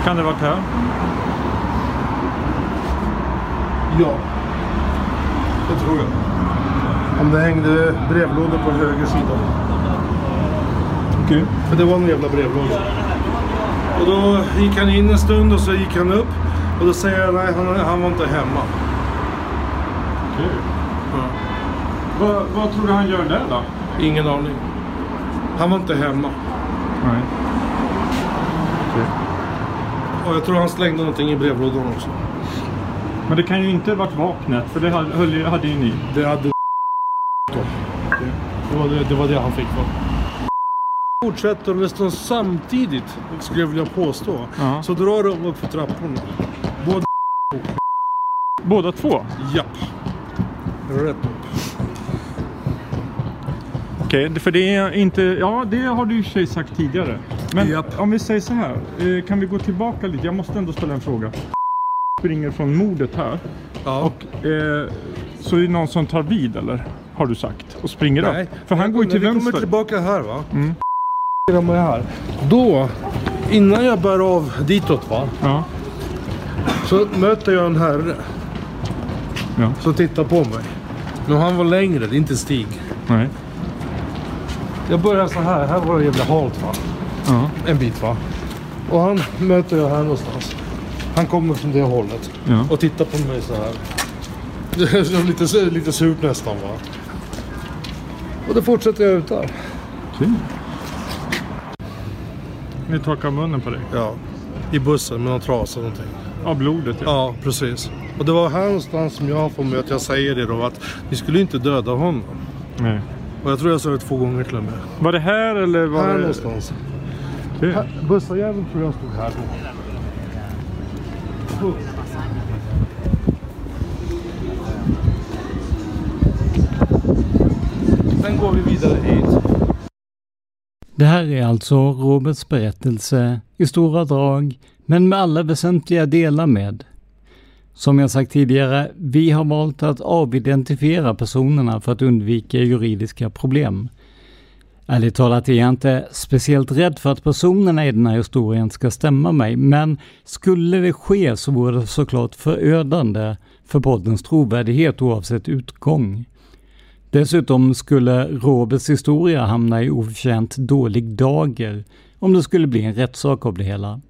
Kan det varit här? Ja. Det tror jag. Om det hängde brevlådor på höger sida. Okej. För det var en jävla brevlåda. Och då gick han in en stund och så gick han upp. Och då säger jag nej, han, han var inte hemma. Okej. Vad, vad tror du han gör där då? Ingen aning. Han var inte hemma. Nej. Och jag tror han slängde någonting i brevlådan också. Men det kan ju inte ha varit vapnet, för det hade, hade ju ni. Det hade då. Det var det, det var det han fick va? Fortsätter nästan samtidigt, skulle jag vilja påstå. Ja. Så drar de upp för trapporna. Båda Båda två? Japp. Rätt. Okej, för det är inte... Ja, det har du sig sagt tidigare. Men Japp. om vi säger så här. eh, Kan vi gå tillbaka lite? Jag måste ändå ställa en fråga. Springer från mordet här. Ja. Och eh, så är det någon som tar vid, eller? Har du sagt. Och springer Nej. upp. För han går ju till vi vänster. kommer tillbaka här va. Mm. De är här. Då, innan jag bär av ditåt va. Ja. Så möter jag en herre. Ja. Som tittar på mig. Men han var längre, det är inte Stig. Nej. Jag börjar så här, här var det jävla halt va. Ja. En bit va. Och han möter jag här någonstans. Han kommer från det hållet. Ja. Och tittar på mig så här. Det är lite, lite surt nästan va. Och då fortsätter jag ut där. Okej. Ni torkar munnen på dig? Ja. I bussen med någon trasa eller någonting. Av blodet ja. Ja, precis. Och det var här någonstans som jag får med att jag säger det då att ni skulle inte döda honom. Nej. Och jag tror jag sa det två gånger till och med. Var det här eller var här det... någonstans. Okej. Här- Bussarjäveln tror jag stod här då. Sen går vi vidare hit. Det här är alltså Roberts berättelse i stora drag, men med alla väsentliga delar med. Som jag sagt tidigare, vi har valt att avidentifiera personerna för att undvika juridiska problem. Ärligt talat är jag inte speciellt rädd för att personerna i den här historien ska stämma mig, men skulle det ske så vore det såklart förödande för poddens trovärdighet oavsett utgång. Dessutom skulle Roberts historia hamna i oförtjänt dålig dager om det skulle bli en rättssak av det hela.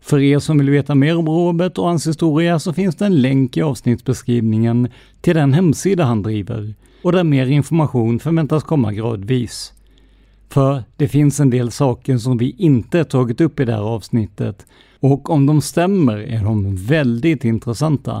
För er som vill veta mer om Robert och hans historia så finns det en länk i avsnittsbeskrivningen till den hemsida han driver och där mer information förväntas komma gradvis. För det finns en del saker som vi inte tagit upp i det här avsnittet och om de stämmer är de väldigt intressanta.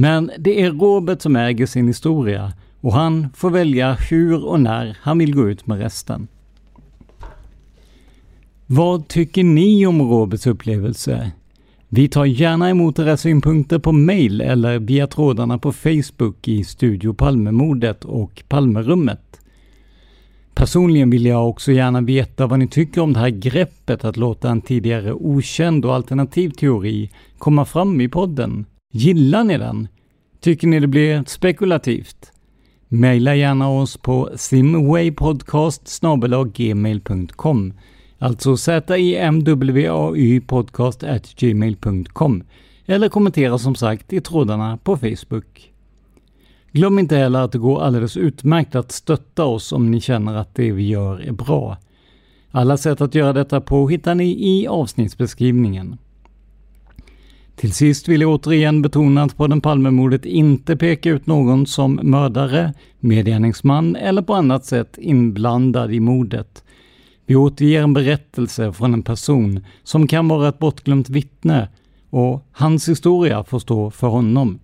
Men det är Robert som äger sin historia och han får välja hur och när han vill gå ut med resten. Vad tycker ni om Roberts upplevelse? Vi tar gärna emot era synpunkter på mail eller via trådarna på Facebook i Studio Palmemordet och Palmerummet. Personligen vill jag också gärna veta vad ni tycker om det här greppet att låta en tidigare okänd och alternativ teori komma fram i podden. Gillar ni den? Tycker ni det blir spekulativt? Maila gärna oss på simwaypodcast gmail.com Alltså zimwaypodcastgmail.com gmail.com eller kommentera som sagt i trådarna på Facebook. Glöm inte heller att det går alldeles utmärkt att stötta oss om ni känner att det vi gör är bra. Alla sätt att göra detta på hittar ni i avsnittsbeskrivningen. Till sist vill jag återigen betona att podden Palmemordet inte pekar ut någon som mördare, medgärningsman eller på annat sätt inblandad i mordet. Vi återger en berättelse från en person som kan vara ett bortglömt vittne och hans historia får stå för honom.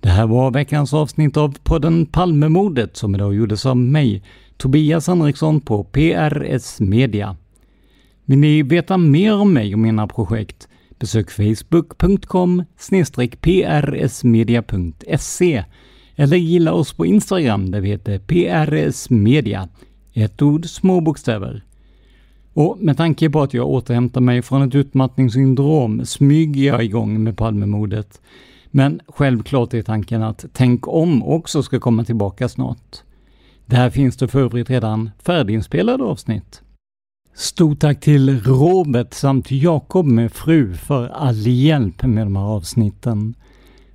Det här var veckans avsnitt av podden Palmemordet som idag gjordes av mig, Tobias Henriksson på PRS Media. Vill ni veta mer om mig och mina projekt? Besök facebook.com prsmedia.se eller gilla oss på Instagram där vi heter prsmedia. Ett ord, små bokstäver. Och med tanke på att jag återhämtar mig från ett utmattningssyndrom smyger jag igång med Palmemordet. Men självklart är tanken att Tänk om också ska komma tillbaka snart. Där finns det för övrigt redan färdiginspelade avsnitt. Stort tack till Robert samt Jakob med fru för all hjälp med de här avsnitten.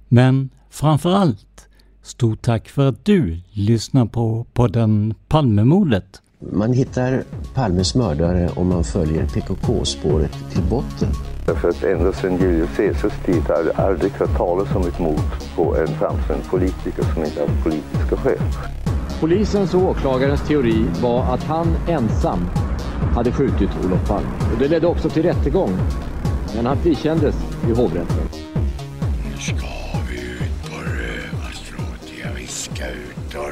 Men framför allt, stort tack för att du lyssnar på podden Palmemordet. Man hittar Palmes mördare om man följer PKK-spåret till botten. Därför att ända sedan Julius Caesars tid har det aldrig hört talas om ett mord på en framstående politiker som inte haft politiska skäl. Polisens och åklagarens teori var att han ensam hade skjutit Olof Palme. Och det ledde också till rättegång. Men han frikändes i hovrätten. Nu ska vi ut på rövarstråt. Jag viskar ut och